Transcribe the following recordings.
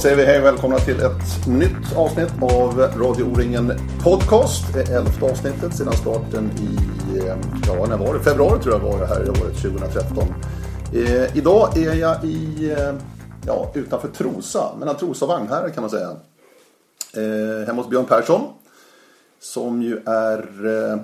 Då säger vi hej och välkomna till ett nytt avsnitt av Radio O-ringen Podcast. Det elfte avsnittet sedan starten i, eh, ja när var det? Februari tror jag var det här i året 2013. Eh, idag är jag i, eh, ja utanför Trosa, mellan Trosa och Vagnhärad kan man säga. Eh, hemma hos Björn Persson. Som ju är eh,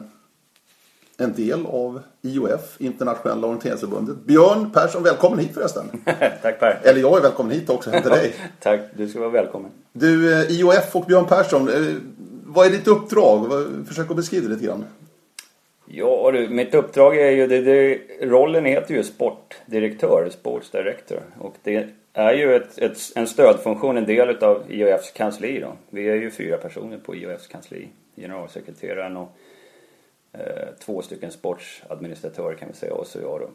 en del av IOF, Internationella orienteringsförbundet. Björn Persson, välkommen hit förresten. Tack Per. Eller jag är välkommen hit också, till dig. Tack, du ska vara välkommen. Du, eh, IOF och Björn Persson, eh, vad är ditt uppdrag? Försök att beskriva det lite grann. Ja du, mitt uppdrag är ju, det, det, rollen heter ju sportdirektör, sports director. Och det är ju ett, ett, en stödfunktion, en del utav IOFs kansli då. Vi är ju fyra personer på IOFs kansli. Generalsekreteraren och två stycken sportsadministratörer kan vi säga, och så jag då.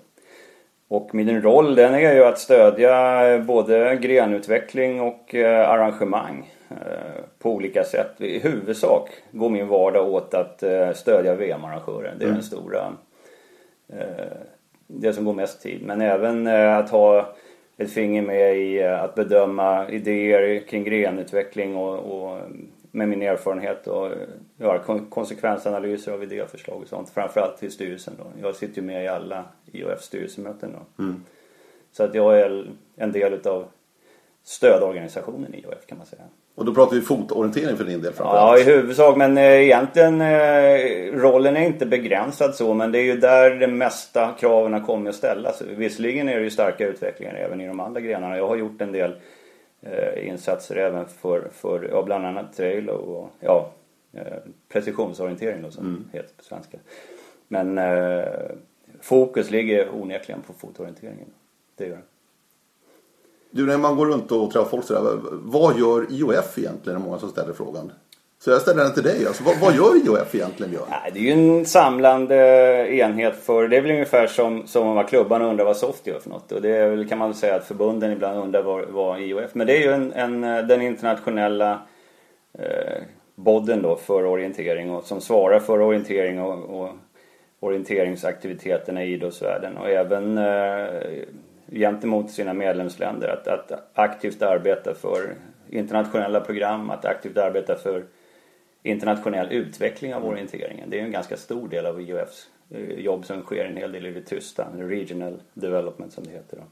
Och min roll den är ju att stödja eh, både grenutveckling och eh, arrangemang eh, på olika sätt. I huvudsak går min vardag åt att eh, stödja VM-arrangörer. Det är den stora, eh, det som går mest tid. Men även eh, att ha ett finger med i eh, att bedöma idéer kring grenutveckling och, och med min erfarenhet och eh, göra kon- konsekvensanalyser av idéförslag och sånt. Framförallt till styrelsen då. Jag sitter ju med i alla IOF styrelsemöten då. Så att jag är en del utav stödorganisationen IOF kan man säga. Och då pratar vi fotorientering för din del Ja, framförallt. i huvudsak. Men eh, egentligen eh, rollen är inte begränsad så. Men det är ju där de mesta kraven kommer att ställas. Visserligen är det ju starka utvecklingar även i de andra grenarna. Jag har gjort en del eh, insatser även för, för ja, bland annat trail och ja, eh, precisionsorientering då, som heter på svenska. Men eh, fokus ligger onekligen på fotorienteringen. Det gör det. Du, när man går runt och träffar folk sådär, vad gör IOF egentligen? är många som ställer frågan. Så jag ställer den till dig. Alltså, vad, vad gör IOF egentligen, Björn? Nej, det är ju en samlande enhet för, det är väl ungefär som, som om klubbarna undrar vad SOFT gör för något. Och det är väl, kan man väl säga att förbunden ibland undrar vad, vad IOF, men det är ju en, en, den internationella eh, bodden då för orientering och som svarar för orientering och, och orienteringsaktiviteterna i idrottsvärlden och även eh, gentemot sina medlemsländer att, att aktivt arbeta för internationella program, att aktivt arbeta för internationell utveckling av orienteringen. Det är en ganska stor del av IOFs eh, jobb som sker en hel del i det tysta, Regional Development som det heter då.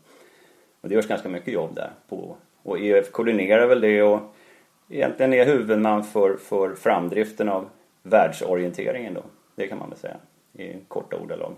Och det görs ganska mycket jobb där. På, och IOF koordinerar väl det och egentligen är huvudman för, för framdriften av världsorienteringen då. Det kan man väl säga i korta ordalag.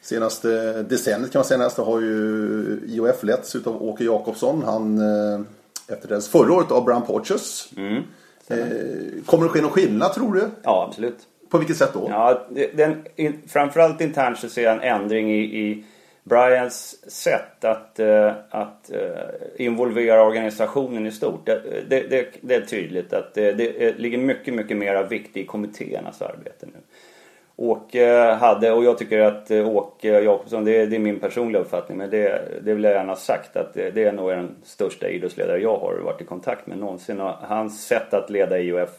Senaste decenniet kan man säga nästan har ju IOF letts utav Åke Jakobsson. Han eh, efterträddes förra året av Brian Porteous. Mm. Eh, kommer det ske någon skillnad tror du? Ja, absolut. På vilket sätt då? Ja, den, framförallt internt så ser jag en ändring i, i Brians sätt att, eh, att eh, involvera organisationen i stort. Det, det, det, det är tydligt att det, det ligger mycket, mycket mer vikt i kommittéernas arbete nu. Åke hade, och jag tycker att eh, Åke Jakobsson, det är, det är min personliga uppfattning, men det, det vill jag gärna ha sagt att det, det är nog den största idrottsledare jag har varit i kontakt med någonsin. Och hans sätt att leda IOF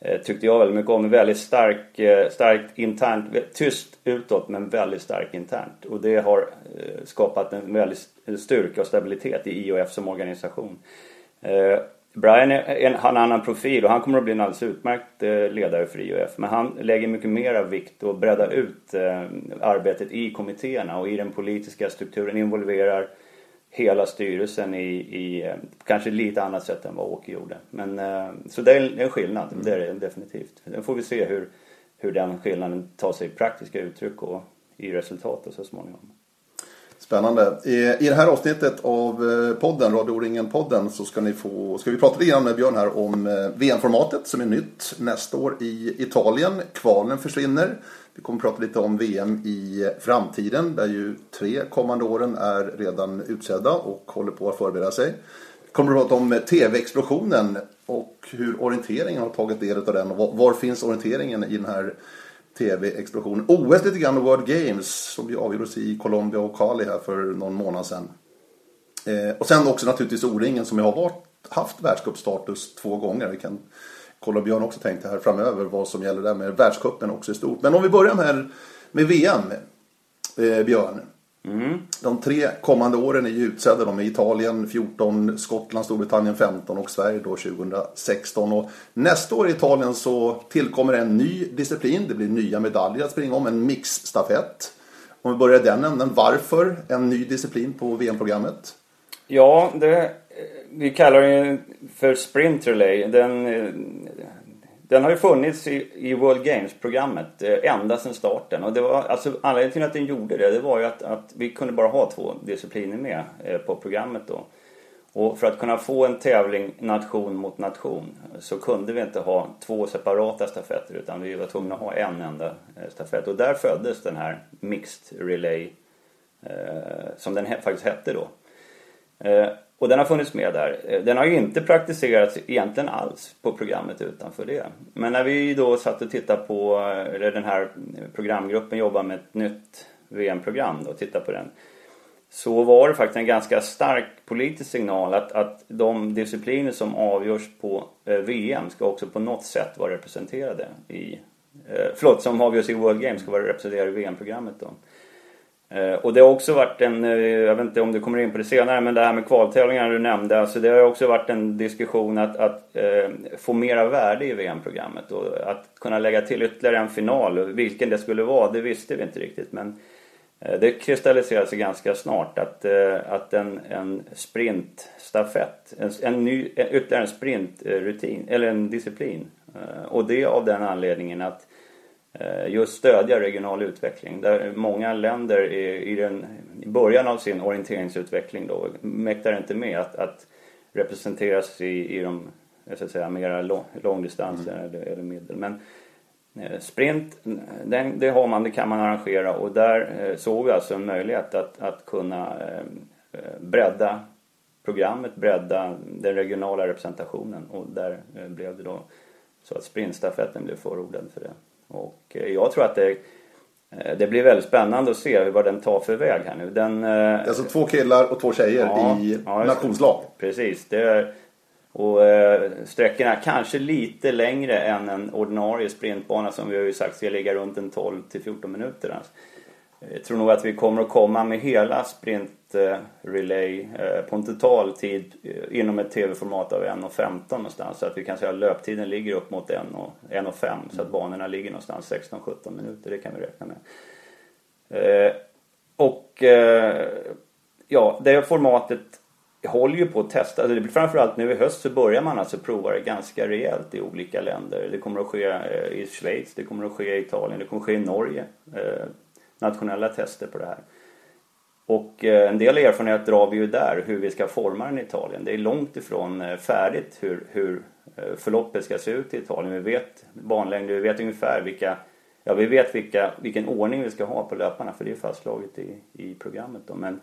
eh, tyckte jag väldigt mycket om. Väldigt stark, eh, starkt internt, tyst utåt men väldigt stark internt. Och det har eh, skapat en väldig styrka och stabilitet i IOF som organisation. Eh, Brian är en, har en annan profil och han kommer att bli en alldeles utmärkt eh, ledare för IOF. Men han lägger mycket mer vikt och breddar ut eh, arbetet i kommittéerna och i den politiska strukturen. Involverar hela styrelsen i, i eh, kanske lite annat sätt än vad Åke gjorde. Men, så det är en, skillnad, det är det definitivt. Sen får vi se hur, hur den skillnaden tar sig i praktiska uttryck och i resultatet så småningom. Spännande. I, det här avsnittet av eh, podden, Radio O-ringen-podden, så ska, ni få, ska vi prata lite grann med Björn här om eh, VM-formatet som är nytt nästa år i Italien. Kvalen försvinner. Vi kommer prata lite om VM i framtiden där ju tre kommande åren är redan utsedda och håller på att förbereda sig. Vi kommer att prata om eh, TV-explosionen och hur orienteringen har tagit del av den och var finns orienteringen i den här TV-explosionen. OS lite grann och World Games som ju avgjordes i Colombia och Cali här för någon månad sedan. Eh, och sen också naturligtvis O-ringen som jag har varit, haft världscupstatus två gånger. Vi kan kolla Björn också tänkte här framöver vad som gäller där med världscupen också i stort. Men om vi börjar med, med VM, eh, Björn. Mm. De tre kommande åren är ju utsedda. De är Italien 14, Skottland, Storbritannien 15 och Sverige då 2016. Och nästa år i Italien så tillkommer en ny disciplin. Det blir nya medaljer att springa om, en mixstafett. Om vi börjar i den änden, varför en ny disciplin på VM-programmet? Ja, det, vi kallar den för Sprint Relay. Den, den har ju funnits i, i World Games-programmet eh, ända sedan starten. Och det var, alltså, anledningen till att den gjorde det, det var ju att, att vi kunde bara ha två discipliner med eh, på programmet då. Och för att kunna få en tävling nation mot nation så kunde vi inte ha två separata stafetter utan vi var tvungna att ha en enda eh, stafett. Och där föddes den här Mixed Relay eh, som den faktiskt hette då. Eh, och den har funnits med där. Eh, den har ju inte praktiserats egentligen alls på programmet utanför det. Men när vi då satt och tittade på, eh, eller den här programgruppen jobbar med ett nytt VM-program och tittade på den. Så var det faktiskt en ganska stark politisk signal att, att de discipliner som avgörs på eh, VM ska också på något sätt vara representerade i, eh, förlåt, som avgörs i World Games ska vara representerade i VM-programmet då. Eh, och det har också varit en, eh, jag vet inte om du kommer in på det senare, men det här med kvaltävlingarna du nämnde. Alltså det har också varit en diskussion att, att eh, få mera värde i VM-programmet och att kunna lägga till ytterligare en final. Vilken det skulle vara, det visste vi inte riktigt. Men eh, det kristalliserade sig ganska snart att, eh, att en, en sprintstafett, en, en ny, ytterligare en sprintrutin, eller en disciplin. Eh, och det av den anledningen att just stödja regional utveckling. Där många länder i, den, i början av sin orienteringsutveckling då mäktar inte med att, att representeras i, i de så att säga, mera lång, långdistanser mm. eller, eller medel. Men eh, sprint, den, det har man, det kan man arrangera och där eh, såg vi alltså en möjlighet att, att kunna bredda programmet, bredda den regionala representationen och där blev det då så att sprintstafetten blev förordad för det. Och eh, jag tror att det, eh, det blir väldigt spännande att se vad den tar för väg här nu. Den, eh, alltså två killar och två tjejer ja, i ja, nationslag. Precis. Det är, och sträckorna kanske lite längre än en ordinarie sprintbana som vi har ju sagt ska ligga runt en 12 till 14 minuter. Alltså. Jag tror nog att vi kommer att komma med hela sprint eh, relay eh, på en total tid eh, inom ett tv-format av 1.15 någonstans. Så att vi kan säga att löptiden ligger upp mot 1.05 så att mm. banorna ligger någonstans 16-17 minuter. Det kan vi räkna med. Och ja, det formatet håller ju på att testa. Alltså framförallt nu i höst så börjar man alltså prova det ganska rejält i olika länder. Det kommer att ske i Schweiz, det kommer att ske i Italien, det kommer att ske i Norge nationella tester på det här. Och eh, en del erfarenhet drar vi ju där, hur vi ska forma den i Italien. Det är långt ifrån eh, färdigt hur, hur eh, förloppet ska se ut i Italien. Vi vet banlängder, vi vet ungefär vilka Ja, vi vet vilka, vilken ordning vi ska ha på löparna för det är fastslaget i, i programmet då. Men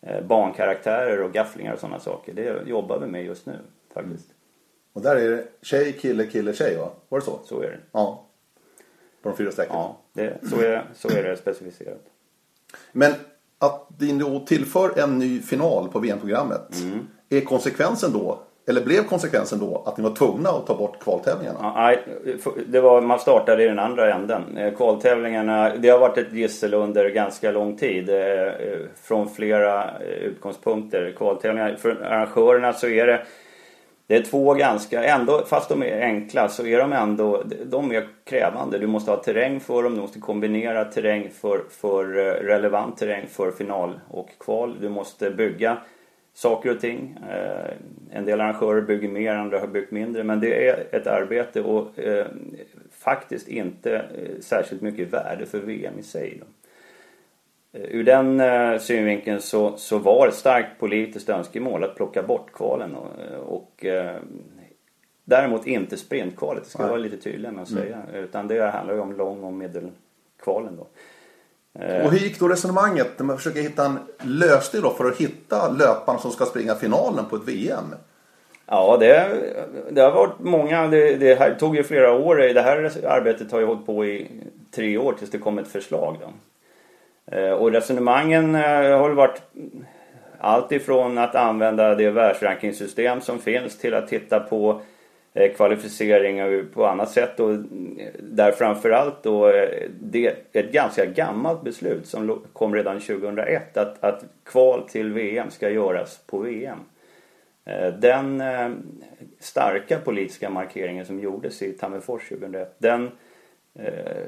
eh, bankaraktärer och gafflingar och sådana saker, det jobbar vi med just nu faktiskt. Mm. Och där är det tjej, kille, kille, tjej va? Var det så? Så är det. Ja. På de fyra sträckorna? Ja, det, så, är, så är det specificerat. Men att ni då tillför en ny final på VM-programmet. Mm. Är konsekvensen då, eller blev konsekvensen då, att ni var tvungna att ta bort kvaltävlingarna? Nej, det var, man startade i den andra änden. Eh, kvaltävlingarna, det har varit ett gissel under ganska lång tid. Eh, från flera utgångspunkter. Kvaltävlingar, för arrangörerna så är det det är två ganska, ändå, fast de är enkla så är de ändå, de är krävande. Du måste ha terräng för dem, du måste kombinera terräng för, för eh, relevant terräng för final och kval. Du måste bygga saker och ting. Eh, en del arrangörer bygger mer, andra har byggt mindre. Men det är ett arbete och eh, faktiskt inte eh, särskilt mycket värde för VM i sig. Då. Eh, ur den eh, synvinkeln så, så var det starkt politiskt önskemål att plocka bort kvalen och, eh, och däremot inte sprintkvalet, det ska jag vara lite tydlig med att säga. Mm. Utan det handlar ju om lång och medelkvalen då. Och hur gick då resonemanget när man försöker hitta en lösning då för att hitta löparen som ska springa finalen på ett VM? Ja, det, det har varit många. Det, det, här tog ju flera år. Det här arbetet har ju hållit på i tre år tills det kom ett förslag. Då. Eh, och resonemangen eh, har har varit allt ifrån att använda det världsrankingsystem som finns till att titta på eh, kvalificeringar kvalificering på annat sätt. Och där framförallt då det är ett ganska gammalt beslut som kom redan 2001 att, att kval till VM ska göras på VM. Den starka politiska markeringen som gjordes i Tammerfors 2001 den,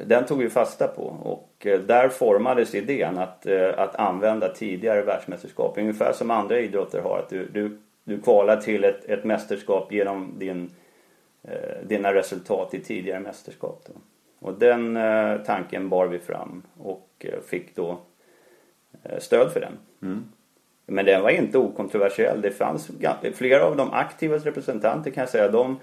den tog vi fasta på och där formades idén att, att använda tidigare världsmästerskap ungefär som andra idrotter har. Att du, du, du kvalar till ett, ett mästerskap genom din Eh, dina resultat i tidigare mästerskap. Då. Och den eh, tanken bar vi fram och eh, fick då stöd för den. Mm. Men den var inte okontroversiell. Det fanns flera av de aktiva representanter kan jag säga. De,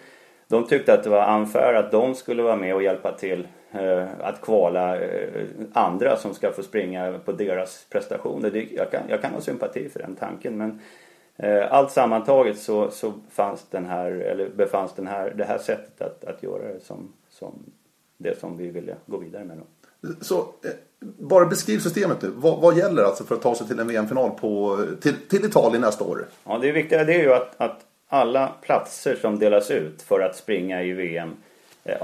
de tyckte att det var unfair att de skulle vara med och hjälpa till eh, att kvala eh, andra som ska få springa på deras prestationer. Det, jag, kan, jag kan ha sympati för den tanken men Eh, allt sammantaget så, så fanns den här, eller befanns den här, det här sättet att, att göra det som, som det som vi ville gå vidare med. Då. Så eh, bara beskriv systemet nu. Vad, vad, gäller alltså för att ta sig till en VM-final till, till Italien nästa år? Ja, det viktiga det är ju att, att alla platser som delas ut för att springa i VM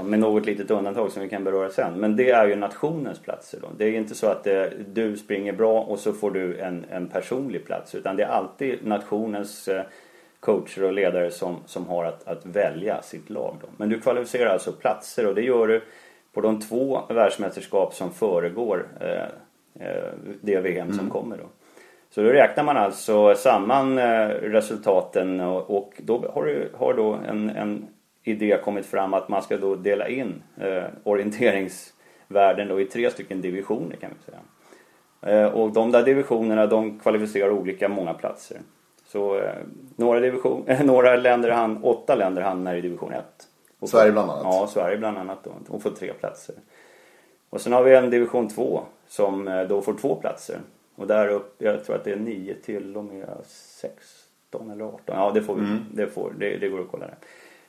med något litet undantag som vi kan beröra sen. Men det är ju nationens platser då. Det är inte så att det, eh, du springer bra och så får du en, en personlig plats. Utan det är alltid nationens eh, coacher och ledare som, som har att, att välja sitt lag. Då. Men du kvalificerar alltså platser och det gör du på de två världsmästerskap som föregår eh, eh det VM mm. som kommer. Då. Så då räknar man alltså samman resultaten och, då har du har då en, en idé kommit fram att man ska då dela in eh, orienteringsvärlden då i tre stycken divisioner kan vi säga. Eh, och de där divisionerna de kvalificerar olika många platser. Så eh, några, division, några länder, han, åtta länder hamnar i division 1. Sverige bland annat? Ja, Sverige bland annat då, och får tre platser. Och sen har vi en division 2 som eh, då får två platser. Och där upp, jag tror att det är 9 till och med 16 eller 18. Ja, det får vi, mm. det, får, det, det går att kolla där.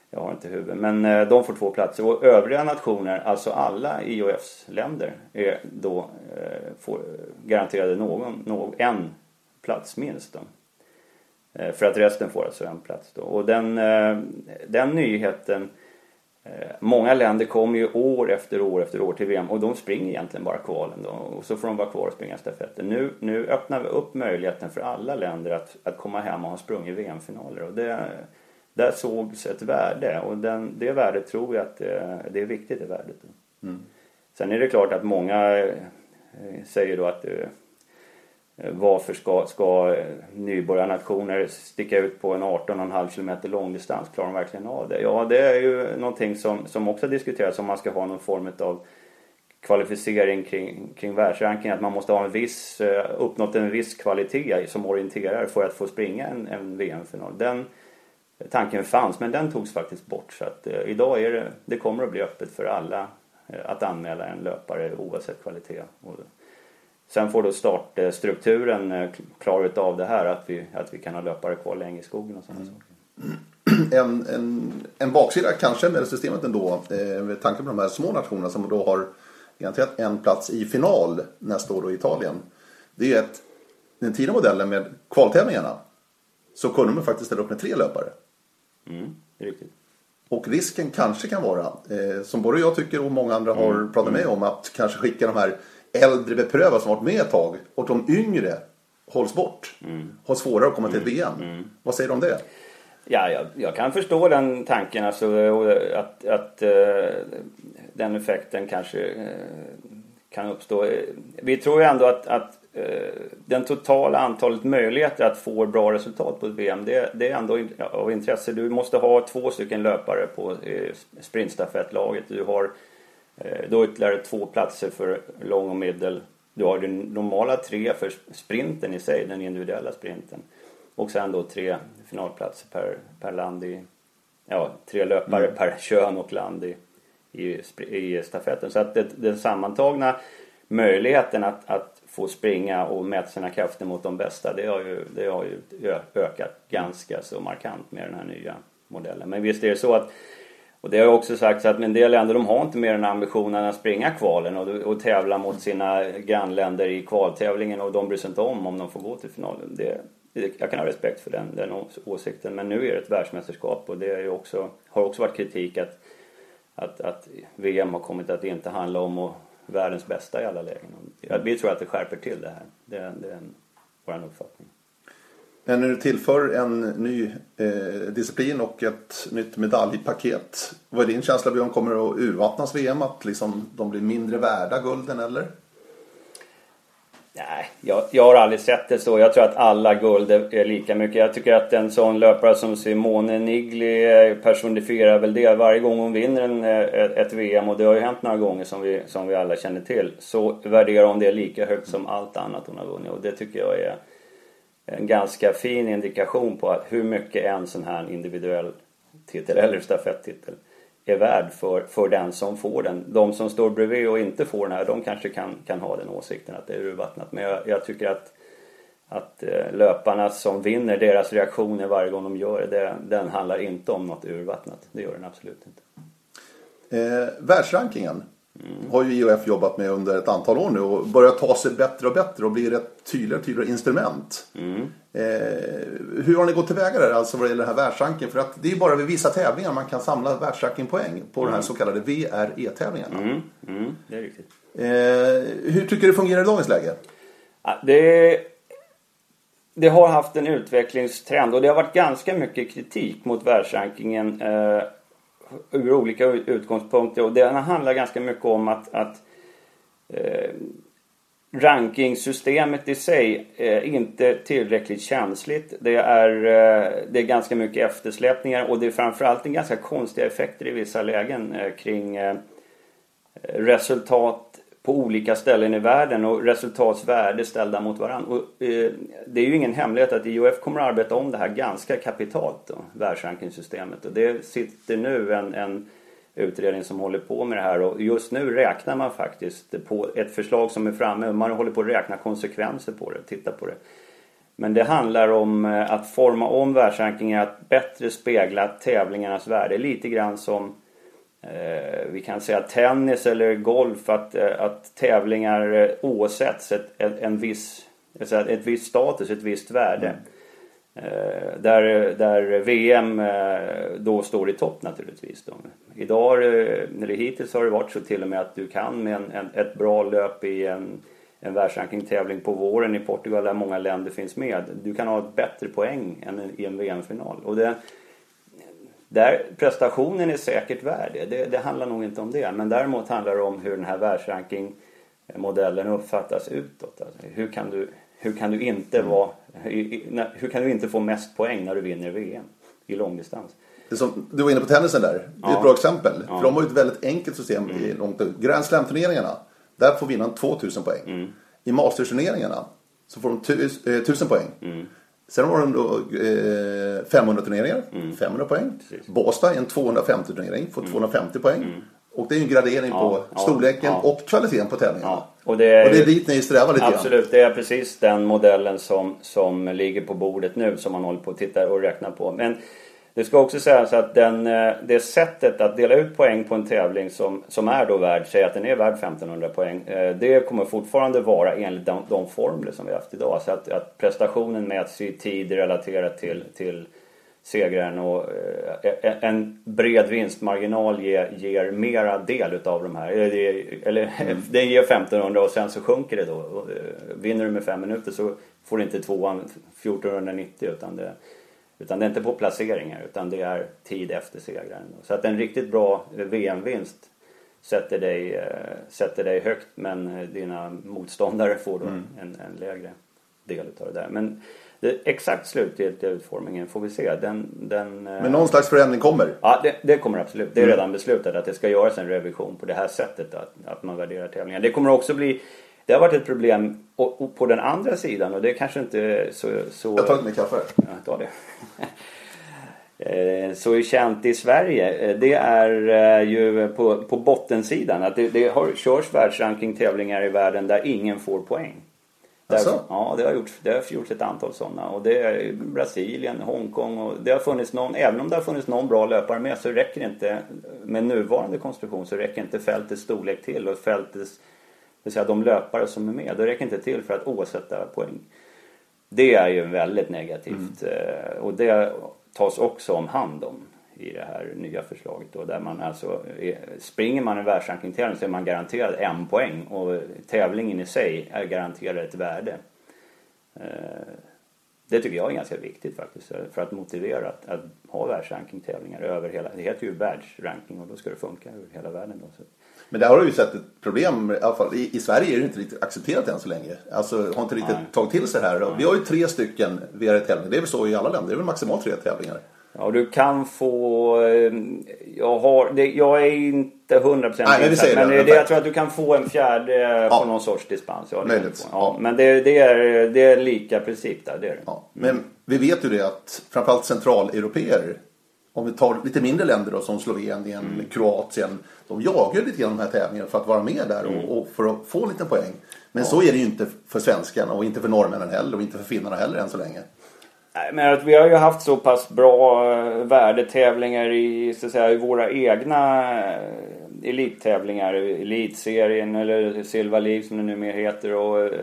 Jag har inte huvud. Men eh, de får två platser. Och övriga nationer, alltså alla IOFs länder, är då eh, får garanterade någon, någon, en plats minst. Då. Eh, för att resten får alltså en plats då. Och den, den nyheten Många länder kommer ju år efter år efter år till VM och de springer egentligen bara kvalen då och så får de vara kvar och springa stafetten. Nu, nu öppnar vi upp möjligheten för alla länder att, att komma hem och ha sprungit VM-finaler och det, där sågs ett värde och den, det värdet tror jag att det, det är viktigt det värdet. Mm. Sen är det klart att många eh, säger då att eh, Eh, varför ska, ska eh, nybörjarnationer sticka ut på en 18,5 km långdistans? Klarar de verkligen av det? Ja, det är ju någonting som, som också diskuteras om man ska ha någon form av kvalificering kring, kring världsrankingen. Att man måste ha en viss, eh, uppnått en viss kvalitet som orienterar för att få springa en, en VM-final. Den, tanken fanns men den togs faktiskt bort. Så att eh, idag är det, det kommer att bli öppet för alla eh, att anmäla en löpare oavsett kvalitet. Och sen får då startstrukturen eh, klara utav det här att vi, att vi kan ha löpare kvar länge i skogen och sådana mm. saker. En, en, en baksida kanske med systemet ändå, eh, med tanke på de här små nationerna som då har garanterat en plats i final nästa år i Italien. Det är att den tidigare modellen med kvaltävlingarna så kunde man faktiskt ställa upp med tre löpare. Mm, riktigt. Och risken kanske kan vara, eh, som både jag tycker och många andra har mm. pratat med mm. om, att kanske skicka de här äldre beprövade som varit med ett tag och de yngre hålls bort. Mm. Har svårare att komma till ett VM. Mm. mm. Vad säger du om det? Ja, jag, jag, kan förstå den tanken. Alltså, att, att uh, den effekten kanske uh, kan uppstå. Vi tror ju ändå att, att Eh, den totala antalet möjligheter att få bra resultat på ett VM det, det är ändå av intresse. Du måste ha två stycken löpare på eh, sprintstafettlaget. Du har eh, då ytterligare två platser för lång och medel. Du har den normala tre för sprinten i sig, den individuella sprinten. Och sen då tre finalplatser per, per land i, ja, tre löpare mm. per kön och land i, i, i stafetten. Så att det, den sammantagna möjligheten att, att få springa och mäta sina krafter mot de bästa det har ju, det har ju ökat ganska så markant med den här nya modellen. Men visst är det så att och det har också sagts att en del länder de har inte mer än ambitionen att springa kvalen och, och tävla mot sina grannländer i kvaltävlingen och de bryr sig inte om om de får gå till finalen. Det, jag kan ha respekt för den, den åsikten men nu är det ett världsmästerskap och det är ju också, har också varit kritik att, att, att VM har kommit att inte handla om och, världens bästa i alla lägen. Vi tror att det skärper till det här. Det, det är vår uppfattning. Men när du tillför en ny eh, disciplin och ett nytt medaljpaket. Vad är din känsla Björn? Kommer det att urvattnas VM? Att liksom, de blir mindre värda gulden eller? Nej, jag, jag har aldrig sett det så. Jag tror att alla guld är, är lika mycket. Jag tycker att en sån löpare som Simone Nigli eh, personifierar väl det. Varje gång hon vinner en, eh, ett, ett VM, och det har ju hänt några gånger som vi, som vi alla känner till, så värderar hon det lika högt som allt annat hon har vunnit. Och det tycker jag är en ganska fin indikation på att hur mycket en sån här individuell titel eller stafettitel är värd för, för den som får den. De som står bredvid och inte får den här, de kanske kan, kan ha den åsikten att det är urvattnat. Men jag, jag tycker att, att eh, löparna som vinner, deras reaktioner varje gång de gör det, den handlar inte om något urvattnat. Det gör den absolut inte. Eh, världsrankingen har ju IOF jobbat med under ett antal år nu och börjar ta sig bättre och bättre och blir ett tydligare och tydligare instrument. Mm. Eh, hur har ni gått tillväga där alltså vad gäller den här världsrankingen? För att det är ju bara vid vissa tävlingar man kan samla världsrankingpoäng på mm. de här så kallade VRE-tävlingarna. Mm. Mm. Det är riktigt. Eh, hur tycker du det fungerar i dagens läge? Det, det har haft en utvecklingstrend och det har varit ganska mycket kritik mot världsrankingen eh, ur olika utgångspunkter. Och det handlar ganska mycket om att, att eh, rankingsystemet i sig är inte tillräckligt känsligt. Det är, eh, det är ganska mycket eftersläpningar och det är framförallt en ganska konstiga effekter i vissa lägen eh, kring eh, resultat på olika ställen i världen och resultatsvärde ställda mot varandra. Och, eh, det är ju ingen hemlighet att IOF kommer att arbeta om det här ganska kapitalt, då, världsrankingsystemet. Och det sitter nu en, en utredning som håller på med det här och just nu räknar man faktiskt på ett förslag som är framme. Man håller på att räkna konsekvenser på det, titta på det. Men det handlar om eh, att forma om världsrankingen att bättre spegla tävlingarnas värde. Lite grann som vi kan säga tennis eller golf att, eh, att tävlingar eh, åsätts ett, ett, en viss, ett visst status, ett visst värde. Mm. Eh, där, där VM eh, då står i topp naturligtvis. Då. Idag, eller hittills har det varit så till och med att du kan med en, en, ett bra löp i en, en världsrankingtävling på våren i Portugal där många länder finns med. Du kan ha ett bättre poäng än i en VM-final. Och det, där prestationen är säkert värd det. det. Det handlar nog inte om det. Men däremot handlar det om hur den här världsrankingmodellen uppfattas utåt. Alltså, hur, kan du, hur kan du inte mm. vara hur kan du inte få mest poäng när du vinner VM i långdistans? Som, du var inne på tennisen där. Det är ja. ett bra exempel. Ja. För de har ju ett väldigt enkelt system mm. i långt Grand Slam-turneringarna. Där får vinnaren 2000 poäng. Mm. I Masters-turneringarna så får de 1000 poäng. Mm. Sen har de då eh, 500 turneringar, mm. 500 poäng. Precis. Båstad en 250 turnering, får 250 mm. poäng. Mm. Och det är ju en gradering ja, på storleken ja, och kvaliteten på tävlingarna. Och, det är, och det är dit ni strävar lite Absolut, grann. det är precis den modellen som, som ligger på bordet nu som man håller på att titta och räkna på. Men det ska också sägas att den, eh, det sättet att dela ut poäng på en tävling som, som är då värd, säg att den är värd 1500 poäng. Eh, det kommer fortfarande vara enligt de, de formler som vi haft idag. Så att, att prestationen mäts i tid relaterat till, till segraren och eh, en bred vinstmarginal ger, ger mera del utav de här. Eller mm. den ger 1500 och sen så sjunker det då. Vinner du med fem minuter så får du inte tvåan 1490 utan det utan det är inte på placeringar utan det är tid efter segraren. Så att en riktigt bra VM-vinst sätter dig, eh, sätter dig högt men dina motståndare får då mm. en, en lägre del utav det där. Men det, exakt slutgiltiga utformningen får vi se. Den, den, eh, Men någon slags förändring kommer? Ja, det, det kommer absolut. Det är mm. redan beslutat att det ska göras en revision på det här sättet. Att, att man värderar tävlingar. Det kommer också bli det har varit ett problem och, och på den andra sidan och det är kanske inte så... så Jag tar lite mer kaffe. Ja, ta det. Eh, så är känt i Sverige. Det är eh, ju på, på bottensidan att det, det har, körs världsrankingtävlingar i världen där ingen får poäng. Där, ja, det har, gjorts, det har gjorts ett antal sådana. Och det är Brasilien, Hongkong och det har funnits någon, även om det har funnits någon bra löpare med så räcker inte, med nuvarande konstruktion så räcker inte fältets storlek till och fältets, det vill säga de löpare som är med, det räcker inte till för att åsätta poäng. Det är ju väldigt negativt mm. och det tas också om hand om i det här nya förslaget då, där man alltså springer man en världsrankingtävling så är man garanterad en poäng och tävlingen i sig är garanterad ett värde. Eh, det tycker jag är ganska viktigt faktiskt för att motivera att, att ha världsrankingtävlingar över hela, det heter ju världsranking och då ska det funka över hela världen. Då, så. Men där har du ju sett ett problem, i alla fall i, i Sverige är det inte riktigt accepterat än så länge. Alltså har inte riktigt Nej. tagit till sig det här. Nej. Vi har ju tre stycken VR-tävlingar, det är väl så i alla länder, det är väl maximalt tre tävlingar. Ja, du kan få... Eh, jag, har, det, jag är inte 100% Nej, men, insatt, men det, det, jag tror att du kan få en fjärde ja. på någon sorts dispens. Ja, Möjligt. Ja, men det, det, är, det är lika princip där. Det är det. Ja. Men vi vet ju det att framförallt centraleuropeer om vi tar lite mindre länder då, som Slovenien, mm. Kroatien. De jagar lite grann de här tävlingarna för att vara med där och, mm. och för att få en liten poäng. Men ja. så är det ju inte för svenskarna och inte för norrmännen heller och inte för finnarna heller än så länge. Men att vi har ju haft så pass bra eh, värdetävlingar i, så att säga, i våra egna eh, elittävlingar. Elitserien eller Silva liv som det numera heter och eh,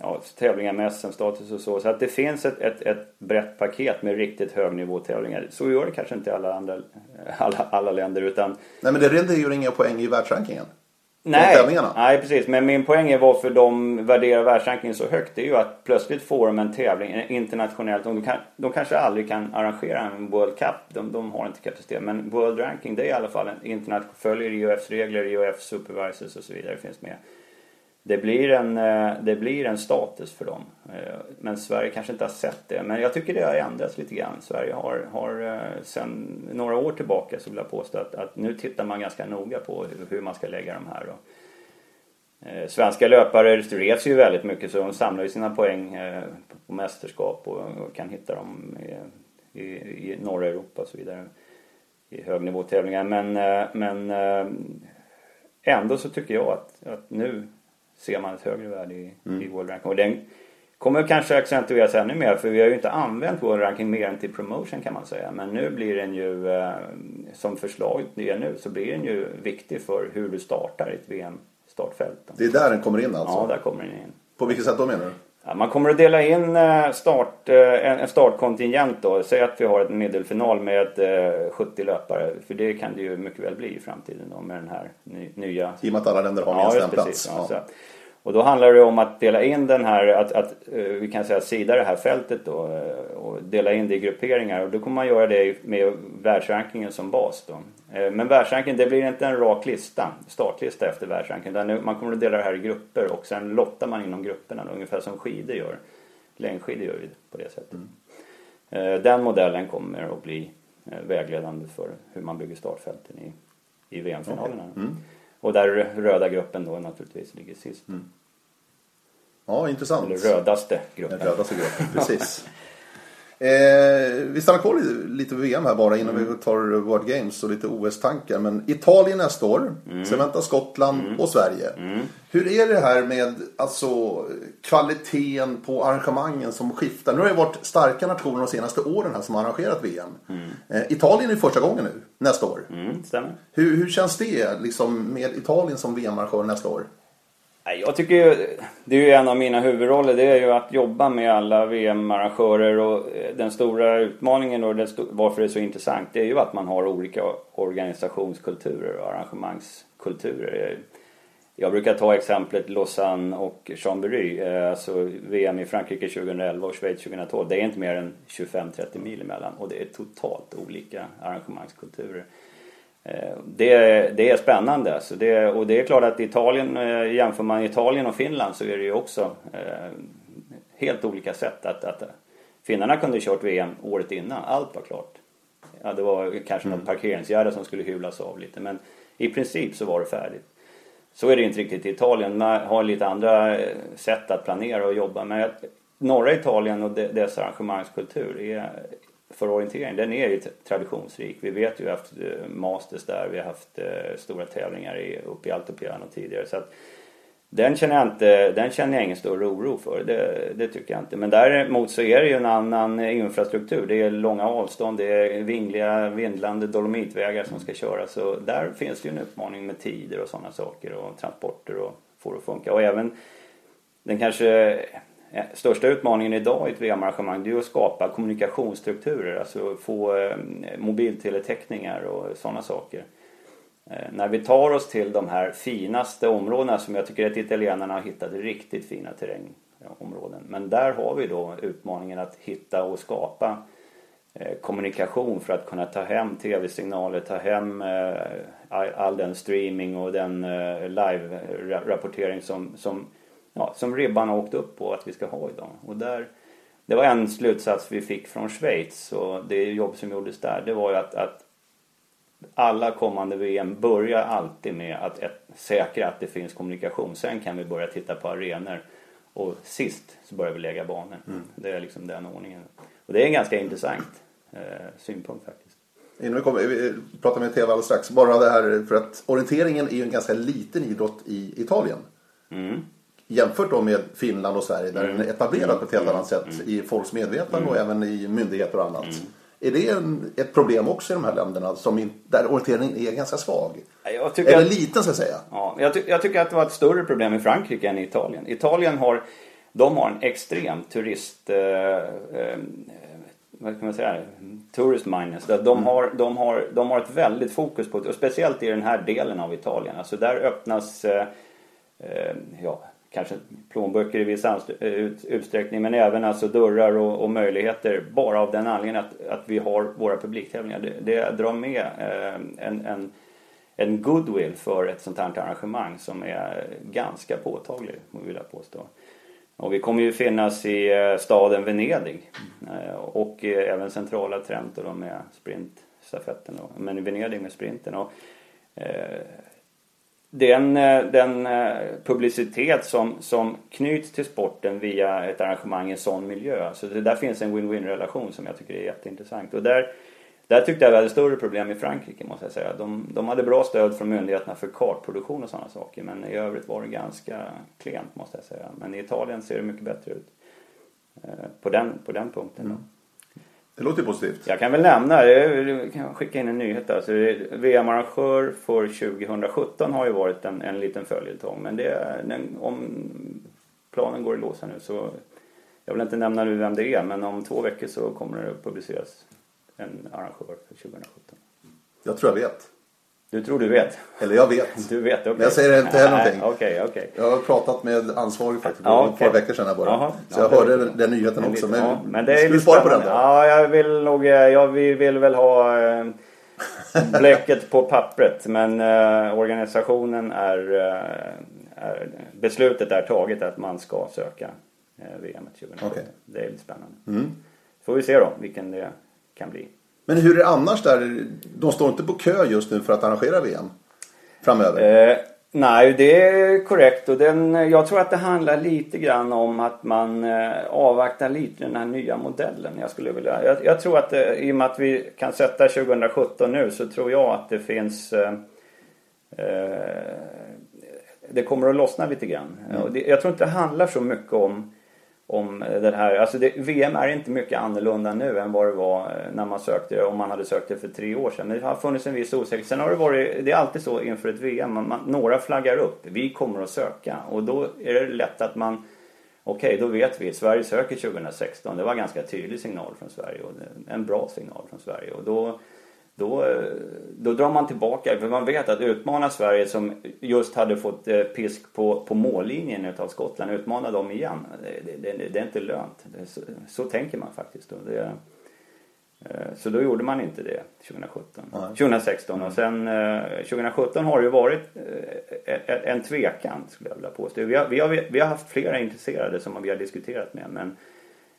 ja, tävlingar med SM-status och så. Så att det finns ett, ett, ett brett paket med riktigt högnivåtävlingar. Så gör det kanske inte i alla, andra, alla, alla länder utan... Nej men det render ju inga poäng i världsrankingen. Nej, nej, precis. Men min poäng är varför de värderar världsrankingen så högt. Det är ju att plötsligt får de en tävling internationellt. De, kan, de kanske aldrig kan arrangera en World Cup. De, de har inte kapacitet. Men World Ranking det är i alla fall en internationell, följer IOFs regler, IOF Supervisors och så vidare finns med det blir, en, eh, det blir en status för dem. Eh, men Sverige kanske inte har sett det. Men jag tycker det har ändrats lite grann. Sverige har, har eh, sedan några år tillbaka så vill jag påstå att, att nu tittar man ganska noga på hur man ska lägga de här. då. svenska löpare reser ju väldigt mycket så de samlar ju sina poäng på mästerskap och, kan hitta dem i, i, i norra Europa och så vidare. I högnivåtävlingar. Men, men ändå så tycker jag att, att nu ser man ett högre värde i, mm. i World Ranking. Och den kommer kanske accentueras ännu mer för vi har ju inte använt World Ranking mer än till promotion kan man säga. Men nu blir den ju, eh, som förslaget är nu, så blir den ju viktig för hur du startar ett VM-startfält. Det är där den kommer in alltså? Ja, där kommer den in. På vilket sätt då menar du? Man kommer att dela in eh, start, eh, en startkontingent då. Säg att vi har ett medelfinal med 70 löpare. För det kan det ju mycket väl bli i framtiden då med den här nya... I och med att alla länder har minst ja, en plats. Ja. Ja. Och då handlar det om att dela in den här, att, att uh, vi kan säga sida det här fältet då uh, och dela in det i grupperingar och då kommer man göra det med världsrankingen som bas då. Uh, men världsrankingen, det blir inte en rak lista, startlista efter världsrankingen. Man kommer att dela det här i grupper och sen lottar man inom grupperna då, ungefär som skidor gör. Längdskidor gör vi på det sättet. Mm. Den modellen kommer att bli vägledande för hur man bygger startfälten i, i VM-finalerna. Okay. Mm. Och där röda gruppen då naturligtvis ligger sist. Mm. Ja, intressant. Eller rödaste gruppen. Den rödaste gruppen, precis. Eh, vi stannar kvar lite vid VM här bara innan mm. vi tar World Games och lite OS-tankar. Men Italien nästa år. Mm. Sen väntar Skottland mm. och Sverige. Mm. Hur är det här med alltså, kvaliteten på arrangemangen som skiftar? Nu har det varit starka nationer de senaste åren här som har arrangerat VM. Mm. Eh, Italien är första gången nu, nästa år. Mm. Hur, hur känns det liksom, med Italien som VM-arrangör nästa år? Jag tycker ju, det är ju en av mina huvudroller, det är ju att jobba med alla VM-arrangörer och eh, den stora utmaningen och varför det är så intressant det är ju att man har olika organisationskulturer och arrangemangskulturer. Jag brukar ta exemplet Lausanne och Chambéry, eh, alltså VM i Frankrike 2011 och Schweiz 2012. Det är inte mer än 25-30 mil emellan och det är totalt olika arrangemangskulturer. Eh, det, det är spännande alltså det, och det är klart att Italien, eh, jämför man Italien och Finland så är det ju också eh, helt olika sätt att, att Finnarna kunde ha kört VM året innan, allt var klart. Ja, det var kanske mm. något parkeringsgärde som skulle hyvlas av lite men i princip så var det färdigt. Så är det inte riktigt i Italien, man har lite andra sätt att planera och jobba med. Norra Italien och dess arrangemangskultur är för orientering, den är ju traditionsrik. Vi vet ju vi har haft eh, Masters där, vi har haft eh, stora tävlingar i, uppe i Altopiano tidigare. Så att, den känner, jag inte, den känner jag ingen större oro för, det, det, tycker jag inte. Men däremot så är det ju en annan eh, infrastruktur. Det är långa avstånd, det är vingliga, vindlande dolomitvägar som ska köras. Så där finns det ju en utmaning med tider och sådana saker och transporter och få det att funka. Och även den kanske Eh, största utmaningen idag i ett VM-arrangemang det är att skapa kommunikationsstrukturer, alltså få eh, mobilteletäckningar och sådana saker. Eh, när vi tar oss till de här finaste områdena som jag tycker att italienarna har hittat riktigt fina terrängområden. Men där har vi då utmaningen att hitta och skapa kommunikation för att kunna ta hem tv-signaler, ta hem all den streaming och den live-rapportering som, som, ja, som ribban har åkt upp på att vi ska ha idag. Och där, det var en slutsats vi fick från Schweiz och det jobb som gjordes där det var ju att, att alla kommande VM börjar alltid med att ett, säkra att det finns kommunikation. Sen kan vi börja titta på arenor. Och sist så börjar vi lägga banor. Mm. Det är liksom den ordningen. Och det är en ganska intressant eh, synpunkt faktiskt. Innan vi, kommer, vi pratar med TV alldeles strax. Bara det här för att orienteringen är ju en ganska liten idrott i Italien. Mm. Jämfört då med Finland och Sverige där mm. den är etablerad på ett helt annat sätt mm. i folks medvetande och mm. även i myndigheter och annat. Mm. Är det en, ett problem också i de här länderna som in, där orienteringen är ganska svag? Eller att, liten så att säga? Ja, jag, ty jag, tycker att det var ett större problem i Frankrike än i Italien. Italien har, de har en extrem turist... Eh, eh, vad kan man säga? Tourist minus. De, mm. har, de, har, de har ett väldigt fokus på och speciellt i den här delen av Italien. Alltså där öppnas eh, eh ja, kanske plånböcker i viss eh, utsträckning men även alltså dörrar och, och, möjligheter bara av den anledningen att, att vi har våra publiktävlingar. Det, det drar med eh, en, en, en goodwill för ett sånt här arrangemang som är ganska påtaglig vill jag påstå. Och vi kommer ju finnas i eh, staden Venedig eh, och eh, även centrala Trento då med sprintstafetten men i Venedig med sprinten. Och, eh, den, eh, den eh, publicitet som, som knyts till sporten via ett arrangemang i en sån miljö. Så det där finns en win-win relation som jag tycker är jätteintressant. Och där, där tyckte jag vi hade större problem i Frankrike måste jag säga. De, de hade bra stöd från myndigheterna för kartproduktion och sådana saker. Men i övrigt var det ganska klent måste jag säga. Men i Italien ser det mycket bättre ut. Eh, på den, på den punkten. Mm. Det låter positivt. Jag kan väl nämna, jag kan skicka in en nyhet Alltså, VM-arrangör för 2017 har ju varit en, en liten följetong. Men det, den, om planen går i lås här nu så jag vill inte nämna nu vem det är men om två veckor så kommer det att publiceras en arrangör för 2017. Jag tror jag vet. Du tror du vet? Eller jag vet. Du vet, okay. Men jag säger inte heller någonting. Okay, okay. Jag har pratat med ansvarig faktiskt för okay. ett par veckor sedan här bara. Aha. Så jag ja, hörde den, den nyheten också. Men, ja, men det är ska vi spara på den då? Ja, jag vill nog, eh, jag vill, vill väl ha eh, bläcket på pappret. Men eh, organisationen är, eh, är, beslutet är taget att man ska söka eh, VM 2017. Okay. Det är lite spännande. Mm. Får vi se då vilken det kan bli. Men hur är det annars där? De står inte på kö just nu för att arrangera VM framöver? Eh, nej, det är korrekt. Och den, jag tror att det handlar lite grann om att man eh, avvaktar lite den här nya modellen. Jag, skulle vilja, jag, jag tror att det, i och med att vi kan sätta 2017 nu så tror jag att det finns eh, eh, det kommer att lossna lite grann. Mm. Jag tror inte det handlar så mycket om om den här, alltså det, VM är inte mycket annorlunda nu än vad det var eh, när man sökte det, om man hade sökt det för tre år sedan. Men det har funnits en viss osäkerhet. Sen har det varit, det är alltid så inför ett VM, man, man, några flaggar upp, vi kommer att söka och då är det lätt att man Okej, okay, då vet vi. Sverige söker 2016. Det var en ganska tydlig signal från Sverige och en bra signal från Sverige. Och då då, då drar man tillbaka, för man vet att utmana Sverige som just hade fått eh, pisk på, på mållinjen utav Skottland, utmana dem igen. Det, det, det är inte lönt. Så, så, tänker man faktiskt. Det, eh, så då gjorde man inte det 2017. Nej. 2016 och sen 2017 eh, har det ju varit en tvekan skulle jag vilja påstå. Vi har, vi, har, vi har haft flera intresserade som vi har diskuterat med men,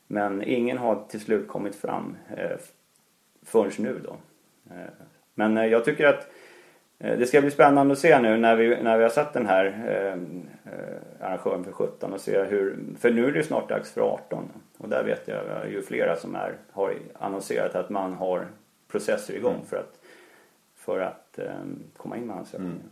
men ingen har till slut kommit fram förrän nu då. Eh, men eh, jag tycker att eh, det ska bli spännande att se nu när vi, när vi har satt den här eh, arrangören för 17 och se hur, för nu är det snart dags för 18 och där vet jag ju flera som är, har annonserat att man har processer igång mm. för att, för att eh, komma in med ansökningen. Mm.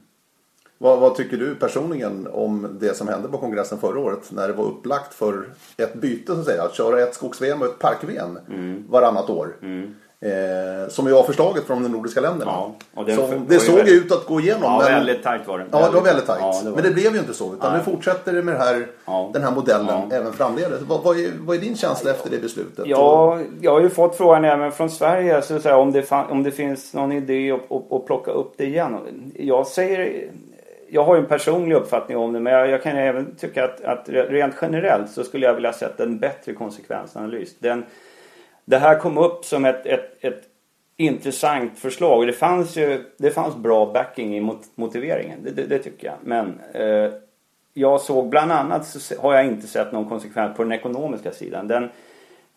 Vad, vad, tycker du personligen om det som hände på kongressen förra året när det var upplagt för ett byte så att säga, att köra ett skogs-VM och ett park-VM mm. varannat år. Mm. Eh, som ju var förslaget från de nordiska länderna. Ja, den som, det ju såg väldigt- ut att gå igenom. Ja, men, väldigt tajt var det. Ja, det var väldigt tajt. Ja, det var Men det blev ju inte så. Utan Nej. nu fortsätter det med det här, Ja. den här modellen även framledes. Vad, vad, är, vad är din känsla efter det beslutet? Ja, jag har ju fått frågan även från Sverige så att säga, om, det fan, om det finns någon idé att, att, att plocka upp det igen. Jag säger, jag har ju en personlig uppfattning om det men jag, jag kan även tycka att, att rent generellt så skulle jag vilja sett en bättre konsekvensanalys. Den, det här kom upp som ett, ett, ett intressant förslag och det fanns ju det fanns bra backing i mot, motiveringen. Det, det, det tycker jag. Men eh, jag såg bland annat så har jag inte sett någon konsekvens på den ekonomiska sidan. Den,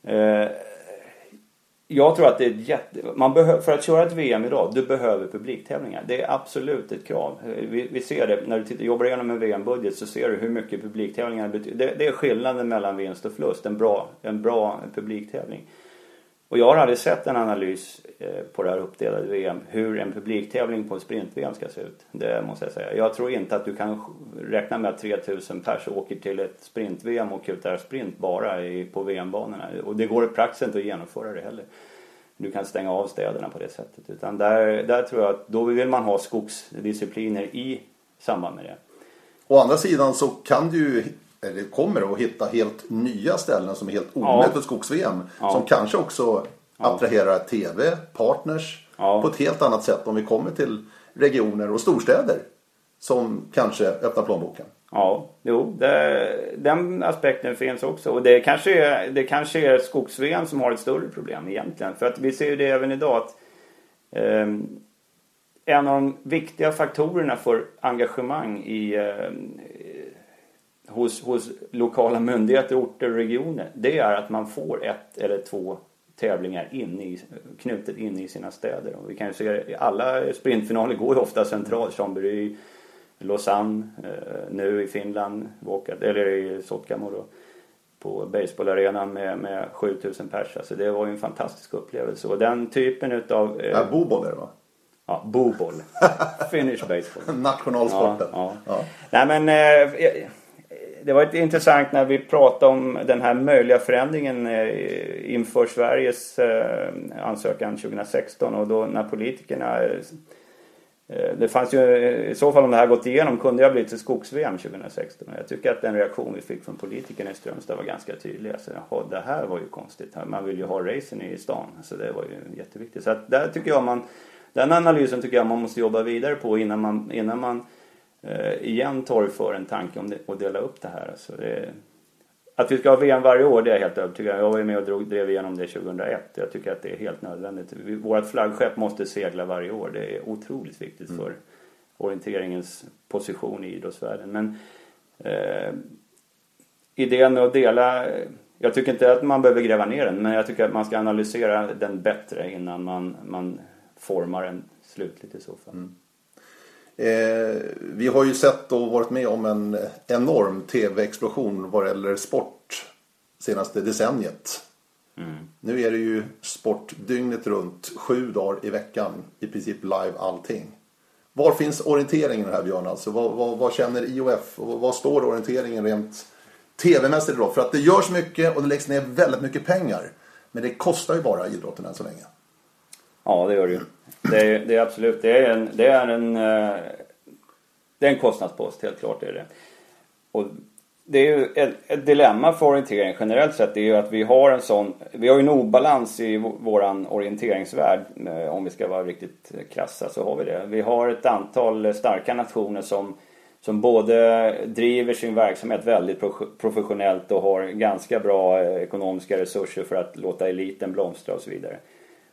eh, jag tror att det är ett jätte... Man behöver, för att köra ett VM idag, du behöver publiktävlingar. Det är absolut ett krav. Vi, vi ser det, när du tittar, jobbar igenom en VM-budget så ser du hur mycket publiktävlingar betyder. Det, det är skillnaden mellan vinst och förlust. En bra, en bra publiktävling. Och jag har aldrig sett en analys eh, på det här uppdelade VM hur en publiktävling på sprint-VM ska se ut. Det måste jag säga. Jag tror inte att du kan räkna med att 3000 pers åker till ett sprint-VM och kutar sprint bara i, på VM-banorna. Och det går i praxis inte att genomföra det heller. Du kan stänga av städerna på det sättet. Utan där, där tror jag att då vill man ha skogsdiscipliner i samband med det. Å andra sidan så kan du ju, eller kommer att hitta helt nya ställen som är helt omöjligt Ja. för skogs-VM. Ja. Som kanske också attraherar TV, partners på ett helt annat sätt om vi kommer till regioner och storstäder. Som kanske öppnar plånboken. Ja, jo, det, den aspekten finns också. Och det kanske är, det kanske är skogs som har ett större problem egentligen. För att vi ser ju det även idag att ehm, en av de viktiga faktorerna för engagemang i, ehm, hos, hos lokala myndigheter, orter och regioner det är att man får ett eller två tävlingar in i, knutet in i sina städer. Och vi kan ju se alla sprintfinaler går ju ofta centralt. Chambéry, Lausanne, eh, nu i Finland, eller i Sotkamo då, på baseballarenan med, med 7000 pers. Alltså det var ju en fantastisk upplevelse. Och den typen utav... Eh, Ja, Boboll är det va? ja, boboll. Finnish baseball. Nationalsporten. Ja, ja. Ja. Nej men eh, det var lite intressant när vi pratade om den här möjliga förändringen eh, inför Sveriges eh, ansökan 2016 och då när politikerna eh, det fanns ju, i så fall om det här gått igenom kunde jag blivit till skogs-VM 2016. Och jag tycker att den reaktion vi fick från politikerna i Strömstad var ganska tydlig. Alltså, jaha, det här var ju konstigt. Man vill ju ha racen i stan. Så det var ju jätteviktigt. Så att där tycker jag man, den analysen tycker jag man måste jobba vidare på innan man, innan man igen torgför en tanke om att dela upp det här. Alltså det, att vi ska ha VM varje år, det är jag helt övertygad om. Jag var ju med och drog, drev igenom det 2001. Jag tycker att det är helt nödvändigt. Vi, vårt flaggskepp måste segla varje år. Det är otroligt viktigt för orienteringens position i idrottsvärlden. Men eh, idén med att dela jag tycker inte att man behöver gräva ner den men jag tycker att man ska analysera den bättre innan man, man formar den slutligt i så fall. Eh, vi har ju sett och varit med om en enorm tv-explosion vad gäller sport senaste decenniet. Nu är det ju sport dygnet runt, sju dagar i veckan, i princip live allting. Var finns orienteringen här Björn? Alltså, vad, vad, vad känner IOF och vad står orienteringen rent tv-mässigt idag? För att det görs mycket och det läggs ner väldigt mycket pengar. Men det kostar ju bara idrotten än så länge. Ja, det gör det ju. Det är, det är absolut, det är en, det är en, eh, det är en kostnadspost, helt klart är det. Och det är ju ett, ett dilemma för orientering generellt sett, det är ju att vi har en sån, vi har ju en obalans i våran orienteringsvärld, eh, om vi ska vara riktigt krassa så har vi det. Vi har ett antal starka nationer som som både driver sin verksamhet väldigt professionellt och har ganska bra eh, ekonomiska resurser för att låta eliten blomstra och så vidare.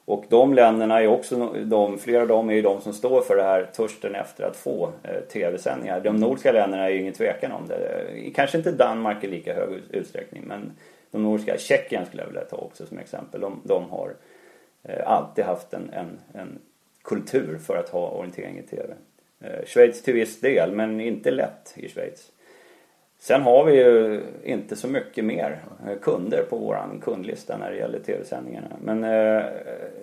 Och de länderna är också de, flera av dem är ju de som står för det här törsten efter att få eh, tv-sändningar. De nordiska länderna är ju ingen tvekan om det. Eh, kanske inte Danmark i lika hög utsträckning men de nordiska, Tjeckien skulle jag vilja ta också som exempel. De, de har eh, alltid haft en, en, en kultur för att ha orientering i tv. Eh, Schweiz till viss del men inte lätt i Schweiz. Sen har vi ju inte så mycket mer eh, kunder på våran kundlista när det gäller tv-sändningarna. Men eh,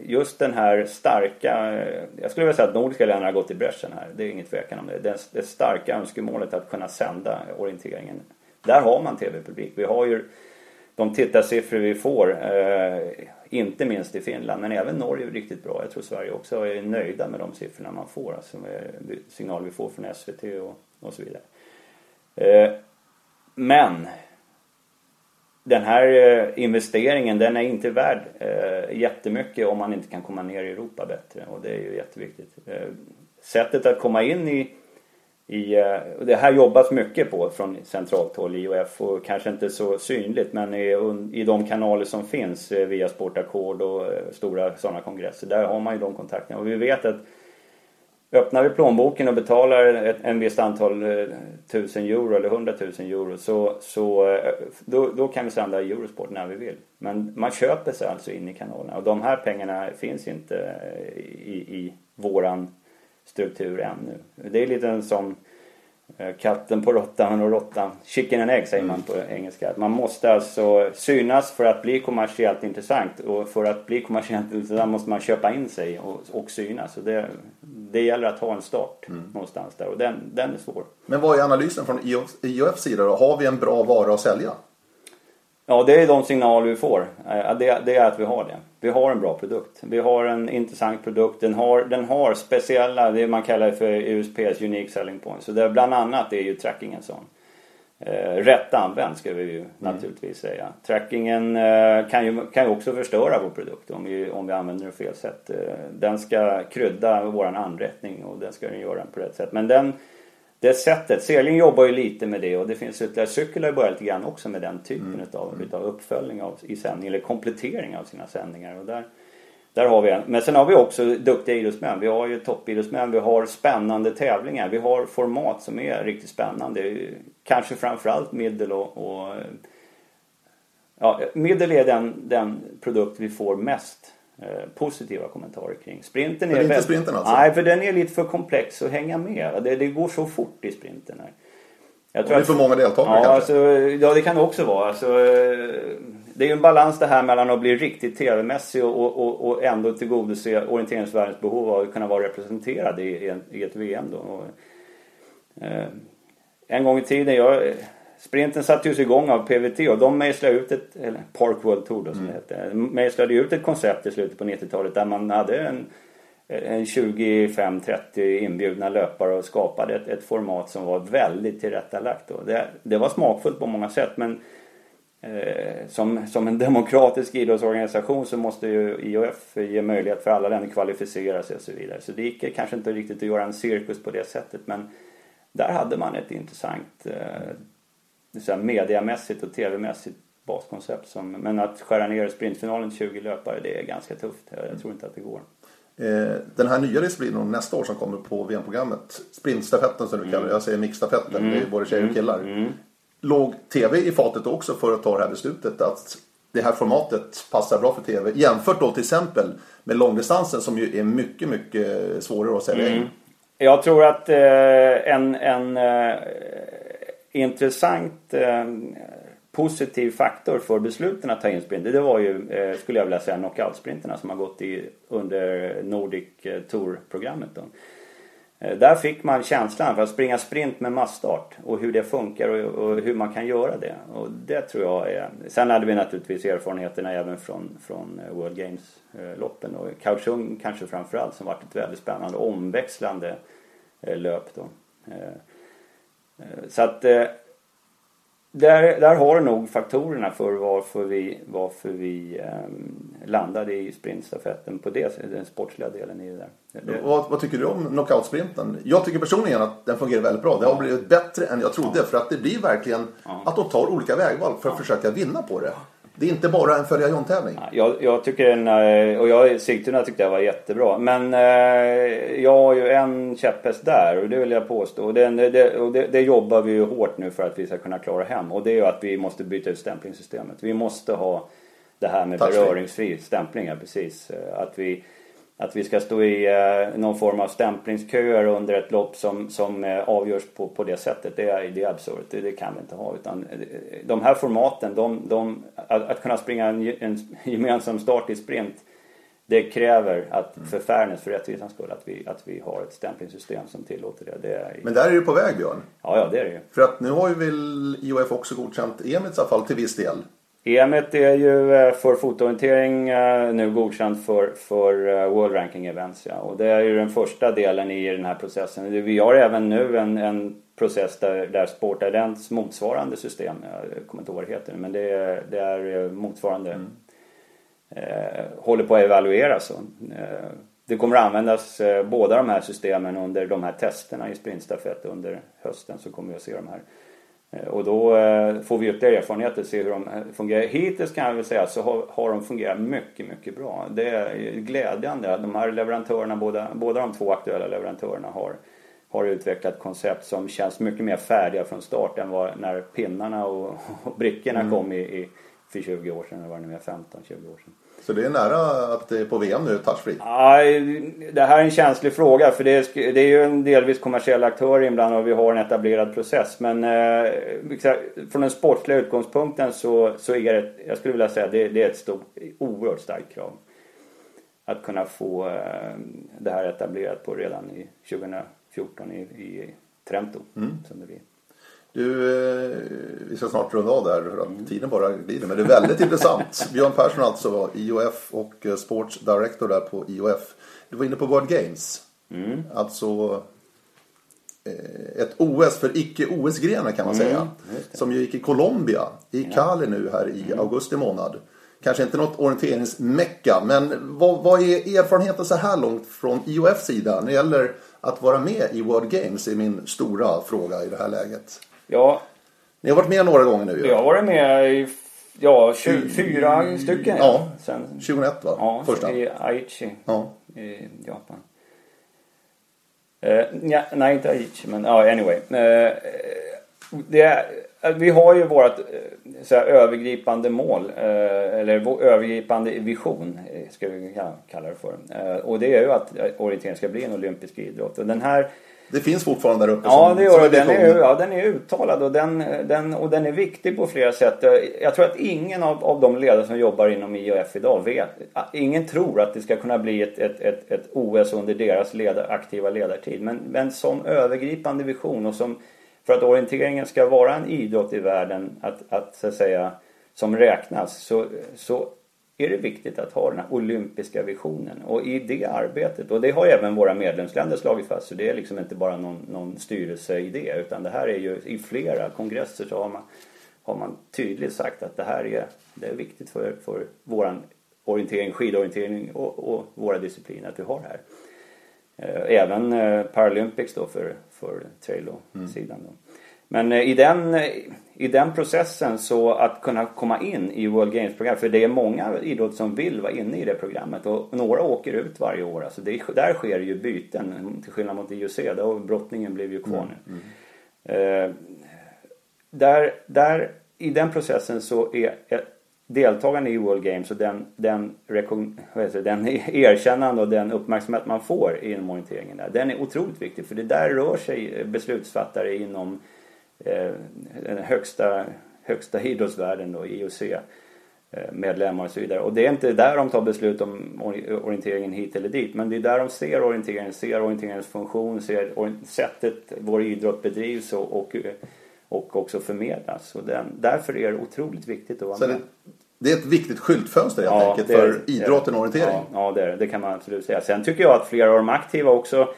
just den här starka, eh, jag skulle vilja säga att nordiska länderna har gått i bräschen här. Det är inget tvekan om det. Det, starka önskemålet att kunna sända orienteringen. Där har man tv-publik. Vi har ju de tittarsiffror vi får. Inte minst i Finland, men även Norge är riktigt bra. Jag tror Sverige också är nöjda med de siffrorna man får, alltså signaler vi får från SVT och, och så vidare. Men den här eh, investeringen den är inte värd eh, jättemycket om man inte kan komma ner i Europa bättre och det är ju jätteviktigt. Eh, sättet att komma in i, i eh, det här jobbas mycket på från centralt håll IOF och kanske inte så synligt men i, i de kanaler som finns via Sportackord och stora sådana kongresser där har man ju de kontakterna och vi vet att Öppnar vi plånboken och betalar ett, en visst antal eh, tusen euro eller hundratusen euro så, så eh, då, då kan vi sända Eurosport när vi vill. Men man köper sig alltså in i kanalerna och de här pengarna finns inte eh, i, i våran struktur ännu. Det är lite som katten på råttan och råttan. Chicken and egg säger man på engelska. Man måste alltså synas för att bli kommersiellt intressant. Och för att bli kommersiellt intressant måste man köpa in sig och, och synas. Och det, det gäller att ha en start mm. någonstans där och den, den är svår. Men vad är analysen från IOFs sida då? Har vi en bra vara att sälja? Ja, det är de signaler vi får. Eh, det, det, är att vi har det. Vi har en bra produkt. Vi har en intressant produkt. Den har, den har speciella, det man kallar för USPs Unique Selling Points. Så det bland annat är ju tracking en sån. Eh, rätt använd ska vi ju mm. naturligtvis säga. Trackingen eh, kan, ju, kan ju också förstöra vår produkt om vi, om vi använder den fel sätt. Den ska krydda våran anrättning och den ska den göra på rätt sätt. Men den det sättet. Segling jobbar ju lite med det och det finns ytterligare. Cykel har ju börjat lite grann också med den typen mm. utav, mm. utav uppföljning av, i sändning eller komplettering av sina sändningar. Och där, där har vi en. Men sen har vi också duktiga idrottsmän. Vi har ju toppidrottsmän. Vi har spännande tävlingar. Vi har format som är riktigt spännande. Kanske framförallt middel och, och Ja, middel är den, den produkt vi får mest positiva kommentarer kring. Sprinten är... För inte sprinten alltså? Nej, för den är lite för komplex att hänga med. Det, det går så fort i sprinten. Här. Jag tror det är för många deltagare ja, kanske? Alltså, ja, det kan det också vara. Alltså, eh, det är ju en balans det här mellan att bli riktigt tv-mässig och, och, och ändå tillgodose orienteringsvärldens behov av att kunna vara representerad i, i ett VM. Då. Och, eh, en gång i tiden, jag Sprinten sattes igång av PVT och de mejslade ut ett, eller Park World Tour då som mm. det hette, mejslade ut ett koncept i slutet på 90-talet där man hade en, en 25-30 inbjudna löpare och skapade ett, ett, format som var väldigt tillrättalagt. Då. Det, det var smakfullt på många sätt men eh, som, som en demokratisk idrottsorganisation så måste ju IOF ge möjlighet för alla länder att kvalificera sig och så vidare. Så det gick kanske inte riktigt att göra en cirkus på det sättet men där hade man ett intressant eh, så mediamässigt och tv-mässigt baskoncept. Som, men att skära ner sprintfinalen till 20 löpare det är ganska tufft. Jag tror inte att det går. Eh, den här nya disciplinen nästa år som kommer på VM-programmet, sprintstafetten som du kallar det, jag säger mixstafetten, mm. det är både tjejer och killar. Mm. Låg TV i fatet också för att ta det här beslutet att det här formatet passar bra för TV jämfört då till exempel med långdistansen som ju är mycket, mycket svårare att sälja in. Mm. Jag tror att eh, en, en eh, intressant eh, positiv faktor för besluten att ta in sprint det var ju, eh, skulle jag vilja säga, knockout-sprinterna som har gått i, under Nordic eh, Tour-programmet. Då. Eh, där fick man känslan för att springa sprint med massstart och hur det funkar och, och, hur man kan göra det. Och det tror jag är... Sen hade vi naturligtvis erfarenheterna även från, från eh, World Games-loppen eh, och Kaohsiung kanske framförallt som varit ett väldigt spännande omväxlande löp då. Eh, så att eh, där, där har du nog faktorerna för varför vi, varför vi um, landade i sprintstafetten på det, den sportsliga delen i det där. Det... Vad, vad, tycker du om knockoutsprinten? Jag tycker personligen att den fungerar väldigt bra. Det har blivit bättre än jag trodde ja. för att det blir verkligen ja. att de tar olika vägval för att ja. försöka vinna på det. Det är inte bara en följa John-tävling. Jag, jag tycker den, eh, och jag, Sigtuna tyckte jag var jättebra. Men eh, jag har ju en käpphäst där och det vill jag påstå. Och, den, det, och det, det, jobbar vi ju hårt nu för att vi ska kunna klara hem. Och det är ju att vi måste byta ut stämplingssystemet. Vi måste ha det här med beröringsfri stämpling, precis. Eh, att vi att vi ska stå i eh, någon form av stämplingsköer under ett lopp som, som eh, avgörs på, på det sättet. Det är, det är absurt. Det, det, kan vi inte ha. Utan, eh, de här formaten, de, de, att, att, kunna springa en, en gemensam start i sprint det kräver att för fairness, för rättvisans skull, att vi, att vi har ett stämplingssystem som tillåter det. det är... Men där är du på väg Björn. Ja, ja det är det ju. För att nu har ju väl IOF också godkänt EMITs i alla fall till viss del. EMet är ju eh, för fotoorientering eh, nu godkänt för, för eh, World Ranking Events. Ja. Och det är ju den första delen i den här processen. Vi har även nu en, en process där, där Sportidents motsvarande system, jag kommer inte ihåg vad det heter men det är, det är motsvarande, mm. eh, håller på att evalueras. Eh, det kommer att användas eh, båda de här systemen under de här testerna i sprintstafett under hösten så kommer vi att se de här och då eh, får vi ytterligare erfarenheter och se hur de eh, fungerar. Hittills kan jag väl säga så har, har de fungerat mycket, mycket bra. Det är glädjande. De här leverantörerna, båda, båda de två aktuella leverantörerna har, har utvecklat koncept som känns mycket mer färdiga från start än vad, när pinnarna och, och brickorna mm. kom i, i, för 20 år sedan, eller vad det nu är, 15-20 år sedan. Så det är nära att det är på VM nu, touchfree? Ja, det här är en känslig fråga för det är, det är ju en delvis kommersiell aktör inblandad och vi har en etablerad process. Men eh, från den sportsliga utgångspunkten så, så är det, jag skulle vilja säga det, det är ett stort, oerhört starkt krav. Att kunna få eh, det här etablerat på redan i 2014 i, i Trento. Mm. Som det blir. Du, eh, vi ska snart runda av där för att tiden bara glider. Men det är väldigt intressant. Björn Persson alltså, IOF och eh, Sports Director där på IOF. Du var inne på World Games. Mm. Alltså eh, ett OS för icke-OS-grenar kan man mm. säga. Som ju gick i Colombia, i Cali nu här i mm. augusti månad. Kanske inte något orienteringsmecka, men vad, vad är erfarenheten så här långt från IOFs sida när det gäller att vara med i World Games? är min stora fråga i det här läget. Ja. Ni har varit med några gånger nu ju. Jag har varit med i ja, 24 stycken. Ja, Sen, 2001 va? Ja, Första. i Aichi ja. i Japan. Uh, ja, nej, inte Aichi, men ja, anyway. Uh, det är, vi har ju vårt så här, övergripande mål, eller vår övergripande vision, ska vi kalla det för. Och det är ju att orientering ska bli en olympisk idrott. Och den här det finns fortfarande där uppe Ja, det gör det. Den är, ja, den är uttalad och den, den, och den är viktig på flera sätt. Jag tror att ingen av, av de ledare som jobbar inom IOF idag vet, ingen tror att det ska kunna bli ett, ett, ett, ett OS under deras ledar, aktiva ledartid. Men, men som övergripande vision och som för att orienteringen ska vara en idrott i världen att, att, så att säga, som räknas så, så är det viktigt att ha den här olympiska visionen. Och i det arbetet, och det har även våra medlemsländer slagit fast, så det är liksom inte bara någon, någon styrelseidé utan det här är ju i flera kongresser så har man, har man tydligt sagt att det här är, det är viktigt för, för våran orientering, skidorientering och, och våra discipliner att vi har det här. Eh, även eh, Paralympics då för, för trail-sidan. Mm. Men eh, i den, eh, i den processen så att kunna komma in i World Games-program, för det är många idrotter som vill vara inne i det programmet och några åker ut varje år. Alltså det, där sker ju byten, till skillnad mot IOC, där brottningen blev ju kvar nu. Mm. Mm. Eh, där, där, I den processen så är deltagande i World Games och den, den, den erkännande och den uppmärksamhet man får inom orienteringen där, den är otroligt viktig för det där rör sig beslutsfattare inom den högsta, högsta idrottsvärlden då, IOC eh, medlemmar och så vidare. Och det är inte där de tar beslut om orienteringen hit eller dit. Men det är där de ser orienteringen, ser orienteringens funktion, ser sättet vår idrott bedrivs och, och, och också förmedlas. Och den, därför är det otroligt viktigt att vara så med. Det, det är ett viktigt skyltfönster helt ja, enkelt för idrotten och orientering? Ja, ja det, är, det, kan man absolut säga. Sen tycker jag att flera av de aktiva också Eh,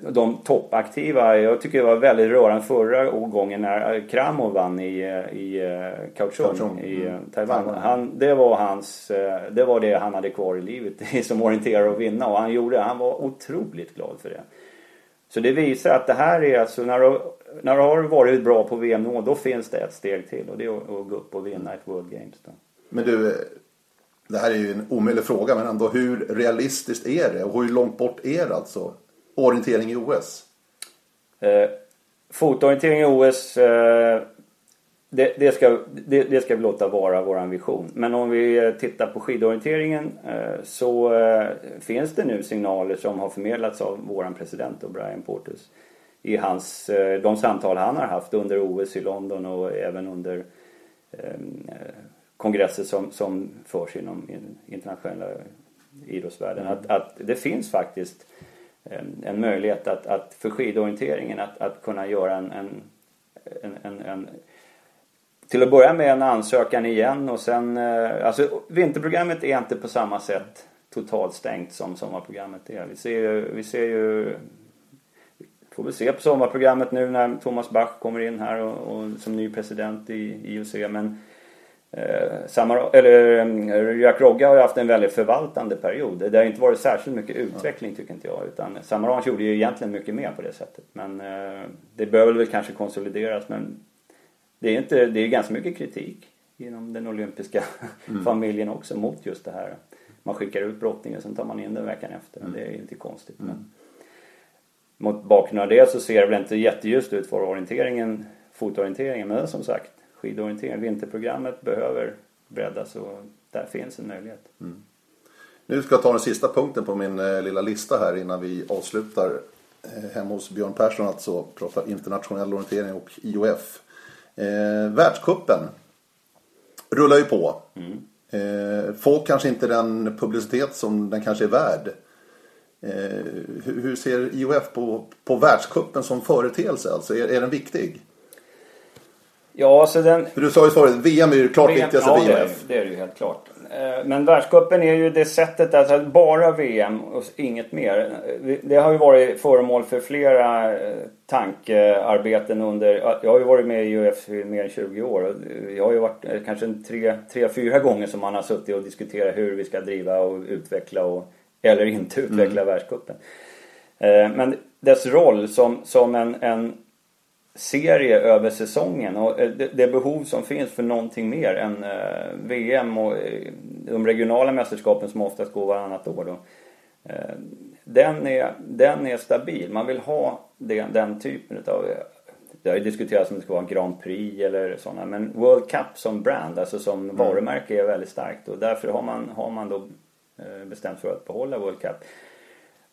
de toppaktiva, jag tycker det var väldigt rörande förra gången när Kramo vann i, i eh, Kaohsiung i eh, mm. Taiwan. Han, det, var hans, det var det han hade kvar i livet som orienterare att vinna och han gjorde Han var otroligt glad för det. Så det visar att det här är alltså när du, när du har varit bra på VM-nivå då finns det ett steg till och det är att gå upp och vinna ett World Games. Då. Men du, det här är ju en omöjlig fråga men ändå hur realistiskt är det och hur långt bort är det alltså? Orientering i OS? Eh, fotorientering i OS eh, det, det, ska, det, det, ska vi låta vara vår vision. Men om vi tittar på skidorienteringen eh, så eh, finns det nu signaler som har förmedlats av våran president Brian Portus i hans, eh, de samtal han har haft under OS i London och även under eh, kongresser som, som förs inom internationella idrottsvärlden. Mm. Att, att det finns faktiskt en möjlighet att, att för skidorienteringen att, att kunna göra en, en, en, en till att börja med en ansökan igen och sen... Eh, alltså vinterprogrammet är inte på samma sätt totalt stängt som sommarprogrammet är. Vi ser ju... Vi ser ju får väl se på sommarprogrammet nu när Thomas Bach kommer in här och, och som ny president i IOC. Men eh, Samar, eller, eh, Jack Rogge har ju haft en väldigt förvaltande period. Det har inte varit särskilt mycket utveckling tycker inte jag. Utan Samaranch gjorde ju egentligen mycket mer på det sättet. Men eh, det behöver väl kanske konsolideras. Men det är, inte, det är ganska mycket kritik inom den olympiska mm. familjen också mot just det här. Man skickar ut brottningen sen tar man in den veckan efter. Mm. Det är inte konstigt. Mm. Men mot bakgrund av det så ser det väl inte jätteljust ut för orienteringen, fotorienteringen. Men som sagt, skidorienteringen, vinterprogrammet behöver breddas och där finns en möjlighet. Mm. Nu ska jag ta den sista punkten på min eh, lilla lista här innan vi avslutar eh, hemma hos Björn Persson alltså prata internationell orientering och IOF. Eh, världskuppen rullar ju på. Mm. Eh, får kanske inte den publicitet som den kanske är värd. Eh, hur, hur, ser IOF på, på världskuppen som företeelse? Alltså, är, är den viktig? Ja, alltså den... För du sa ju förut, VM är ju klart VM, viktigast ja, IOF. Det är, det är det ju helt klart. Eh, men världscupen är ju det sättet, alltså bara VM och inget mer. Det har ju varit föremål för flera eh, tankearbeten under... Jag har ju varit med i IOF i mer än 20 år. Jag har ju varit kanske tre, tre, fyra gånger som man har suttit och diskuterat hur vi ska driva och utveckla och eller inte utveckla mm. världscupen. Eh, men dess roll som, som en, en serie över säsongen och eh, det, det, behov som finns för någonting mer än eh, VM och de regionala mästerskapen som oftast går varannat år. Då. Den, är, den är stabil. Man vill ha det, den typen av det har ju diskuterats om det ska vara Grand Prix eller sådana men World Cup som brand, alltså som mm. varumärke är väldigt starkt och därför har man, har man då Eh, bestämt för att behålla World Cup.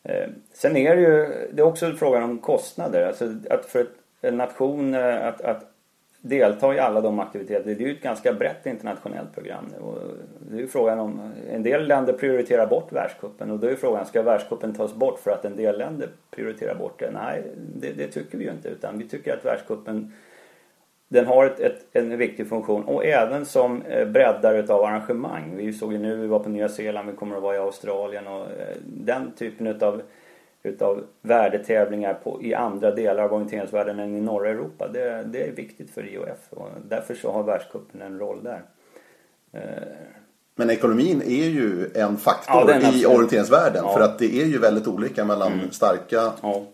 Eh, sen är det ju, det är också frågan om kostnader. Alltså att för en Eh, nation eh, att, att delta i alla de aktiviteter. Det är ju ett ganska brett internationellt program. Och det är ju frågan om, en del länder prioriterar bort världskuppen och då är frågan, ska världskuppen tas bort för att en del länder prioriterar bort det? Nej, det, det tycker vi ju inte utan vi tycker att världskuppen den har ett, ett, en viktig funktion och även som eh, breddare utav arrangemang. Vi såg ju nu, vi var på Nya Zeeland, vi kommer att vara i Australien och den typen utav, utav värdetävlingar på, i andra delar av orienteringsvärlden än i norra Europa. Det, det är viktigt för IOF och därför så har världscupen en roll där. Eh, Men ekonomin är ju en faktor ja, i orienteringsvärlden ja. för att det är ju väldigt olika mellan mm. starka ja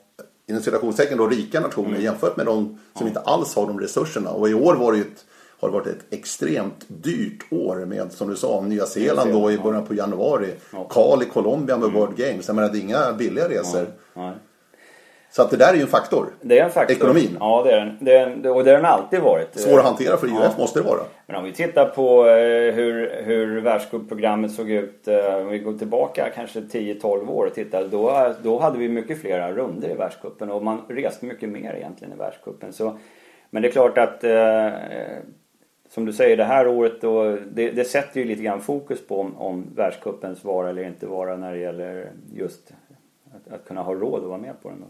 inom citationstecken då rika nationer mm. jämfört med de som inte alls har de resurserna. Och i år var det ett, har det varit ett extremt dyrt år med, som du sa, Nya Zeeland då i början på januari. Ja. Karl i Colombia med mm. World Games. Jag menar, det är inga billiga resor. Ja. Så att det där är ju en faktor. Det är en faktor. Ekonomin. Ja, det är den. Det är, och det har den alltid varit. Svår att hantera för IOF ja. måste det vara. Men om vi tittar på eh, hur, hur världscupprogrammet såg ut. Eh, om vi går tillbaka kanske 10-12 år och tittar. Då, då hade vi mycket flera runder i världscupen och man reste mycket mer egentligen i världscupen. Så, men det är klart att eh, som du säger det här året då, det, det sätter ju lite grann fokus på om, om världscupens vara eller inte vara när det gäller just att, att kunna ha råd att vara med på den.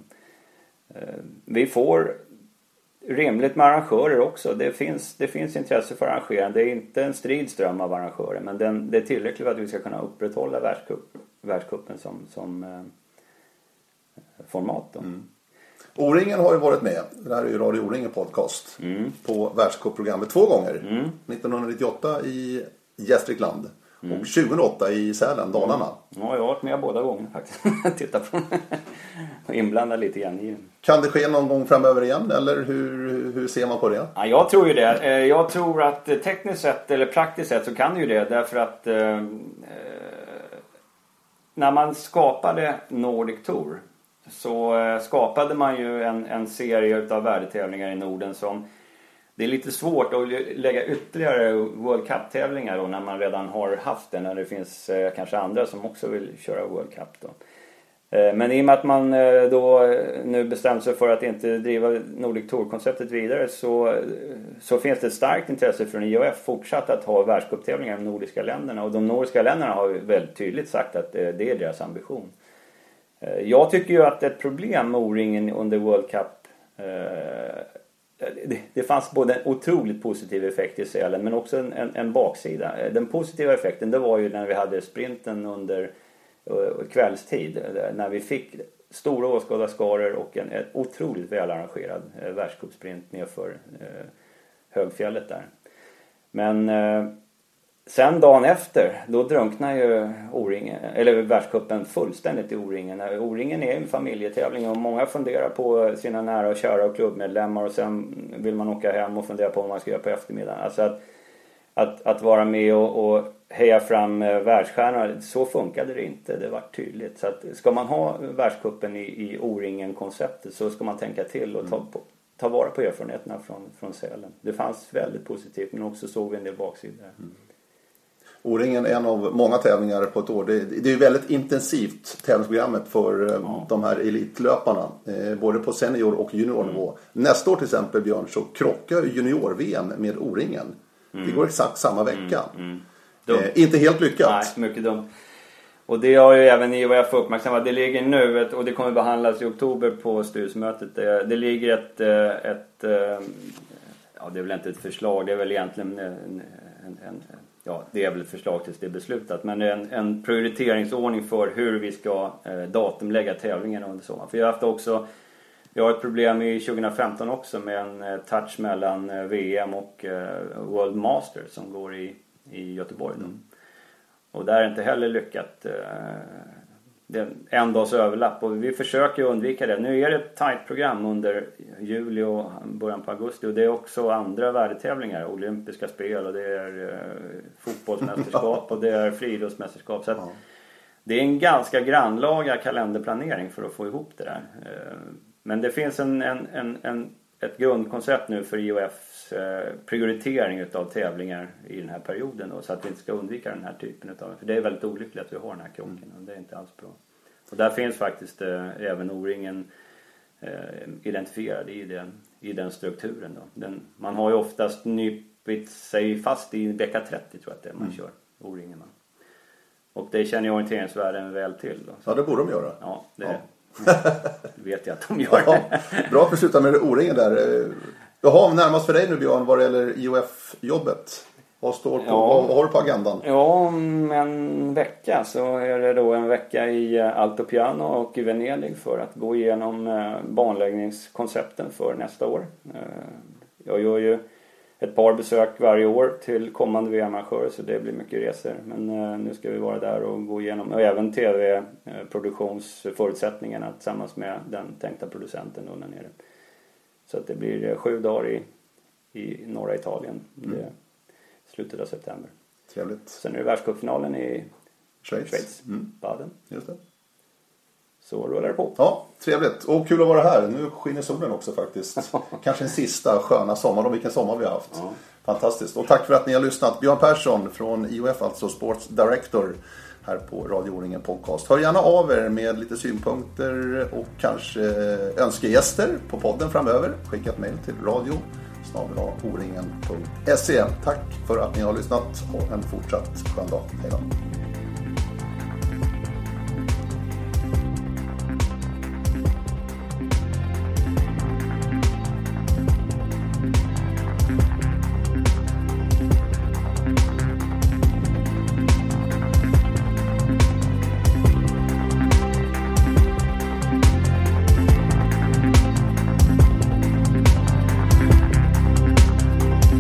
Eh, vi får rimligt med arrangörer också. Det finns, det finns intresse för arrangören. Det är inte en strid ström av arrangörer men den, det är tillräckligt för att vi ska kunna upprätthålla världscupen som, som eh, format. Då. Mm. O-ringen har ju varit med, det här är ju Radio O-ringen podcast, mm. på världscupprogrammet två gånger. Mm. 1998 i Gästrikland Mm. Och 2008 i Sälen, Dalarna. Mm. Ja, jag har varit med båda gångerna faktiskt. Titta på och inblandad lite grann i Kan det ske någon gång framöver igen eller hur, hur ser man på det? Ja, jag tror ju det. Eh, jag tror att tekniskt sett eller praktiskt sett så kan ju det därför att eh, eh, när man skapade Nordic Tour så eh, skapade man ju en, en serie utav värdetävlingar i Norden som det är lite svårt att lägga ytterligare World Cup-tävlingar då när man redan har haft det. När det finns eh, kanske andra som också vill köra World Cup då. Eh, men i och med att man då nu bestämt sig för att inte driva Nordic Tour-konceptet vidare så, så finns det ett starkt intresse från IOF fortsatt att ha världscuptävlingar i de nordiska länderna. Och de nordiska länderna har ju väldigt tydligt sagt att det är deras ambition. Eh, jag tycker ju att ett problem med O-ringen under World Cup eh, eh, det, det fanns både en otroligt positiv effekt i Sälen men också en, en, en, baksida. Den positiva effekten det var ju när vi hade sprinten under kvällstid. När vi fick stora åskådarskaror och en, en otroligt välarrangerad världscupsprint nerför högfjället där. Men Sen dagen efter, då drunknar ju O-ringen, eller världscupen fullständigt i O-ringen. O-ringen är en familjetävling och många funderar på sina nära och kära och klubbmedlemmar och sen vill man åka hem och fundera på vad man ska göra på eftermiddagen. Alltså att, att, att vara med och, och heja fram eh, världsstjärnor, så funkade det inte. Det var tydligt. Så att ska man ha världscupen i, i O-ringen-konceptet så ska man tänka till och ta, mm. på, ta vara på erfarenheterna från, från Sälen. Det fanns väldigt positivt men också såg vi en del baksidor. Mm. O-ringen är en av många tävlingar på ett år. Det, det är väldigt intensivt tävlingsprogrammet för eh, ja. de här elitlöparna. Eh, både på senior och juniornivå. Mm. Nästa år till exempel Björn så krockar junior-VM med O-ringen. Mm. Det går exakt samma vecka. Mm. mm. Eh, inte helt lyckat. Nej, mycket dumt. Och det har ju även IOF uppmärksammat. Det ligger nu, och det kommer behandlas i oktober på styrelsemötet. Det, det ligger ett, eh, ett, ja det är väl inte ett förslag, det är väl egentligen en, en, en ja, det är väl ett förslag tills det är beslutat, men en, en prioriteringsordning för hur vi ska eh, datumlägga tävlingarna under sommaren. För vi har haft också, vi har ett problem i 2015 också med en eh, touch mellan eh, VM och eh, World Masters som går i, i Göteborg. Mm. Och där är inte heller lyckat. Eh, en dags överlapp och vi försöker undvika det. Nu är det ett tajt program under juli och början på augusti och det är också andra värdetävlingar. Olympiska spel och det är eh, fotbollsmästerskap och det är friidrottsmästerskap. Så ja. Det är en ganska grannlaga kalenderplanering för att få ihop det där. Eh, men det finns en, en, en, en ett grundkoncept nu för IOFs eh, prioritering utav tävlingar i den här perioden då, så att vi inte ska undvika den här typen utav, för det är väldigt olyckligt att vi har den här krocken mm. och det är inte alls bra. Och där finns faktiskt eh, även O-ringen eh, identifierad i den, i den strukturen då. Den, man har ju oftast nypit sig fast i vecka 30 tror jag att det är man mm. kör O-ringen. Och det känner orienteringsvärlden väl till. Då. Ja det borde de göra. Ja, det, ja. Vet jag att de gör. Ja, bra att vi slutar med O-ringen där. Jaha, närmast för dig nu Björn vad det gäller IOF-jobbet. Vad, står på, ja. vad har du på agendan? Ja, om en vecka så är det då en vecka i eh, Altopiano och i Venedig för att gå igenom eh, banläggningskoncepten för nästa år. Eh, jag gör ju ett par besök varje år till kommande VM-arrangörer så det blir mycket resor. Men nu ska vi vara där och gå igenom och även tv-produktionsförutsättningarna tillsammans med den tänkta producenten då där nere. Så att det blir eh, sju dagar i, i norra Italien. Mm. Slutet av september. Trevligt. Sen är det världscupfinalen i Schweiz. Schweiz. Mm. Baden. Just det. Så rullar det på. Ja, trevligt. Och kul att vara här. Nu skiner solen också faktiskt. Kanske en sista sköna sommar. Och vilken sommar vi har haft. Ja. Fantastiskt. Och tack för att ni har lyssnat. Björn Persson från IOF, alltså Sports Director här på Radio O-ringen Podcast. Hör gärna av er med lite synpunkter och kanske önskegäster på podden framöver. Skicka ett mejl till radio Tack för att ni har lyssnat och en fortsatt skön dag. Hej då.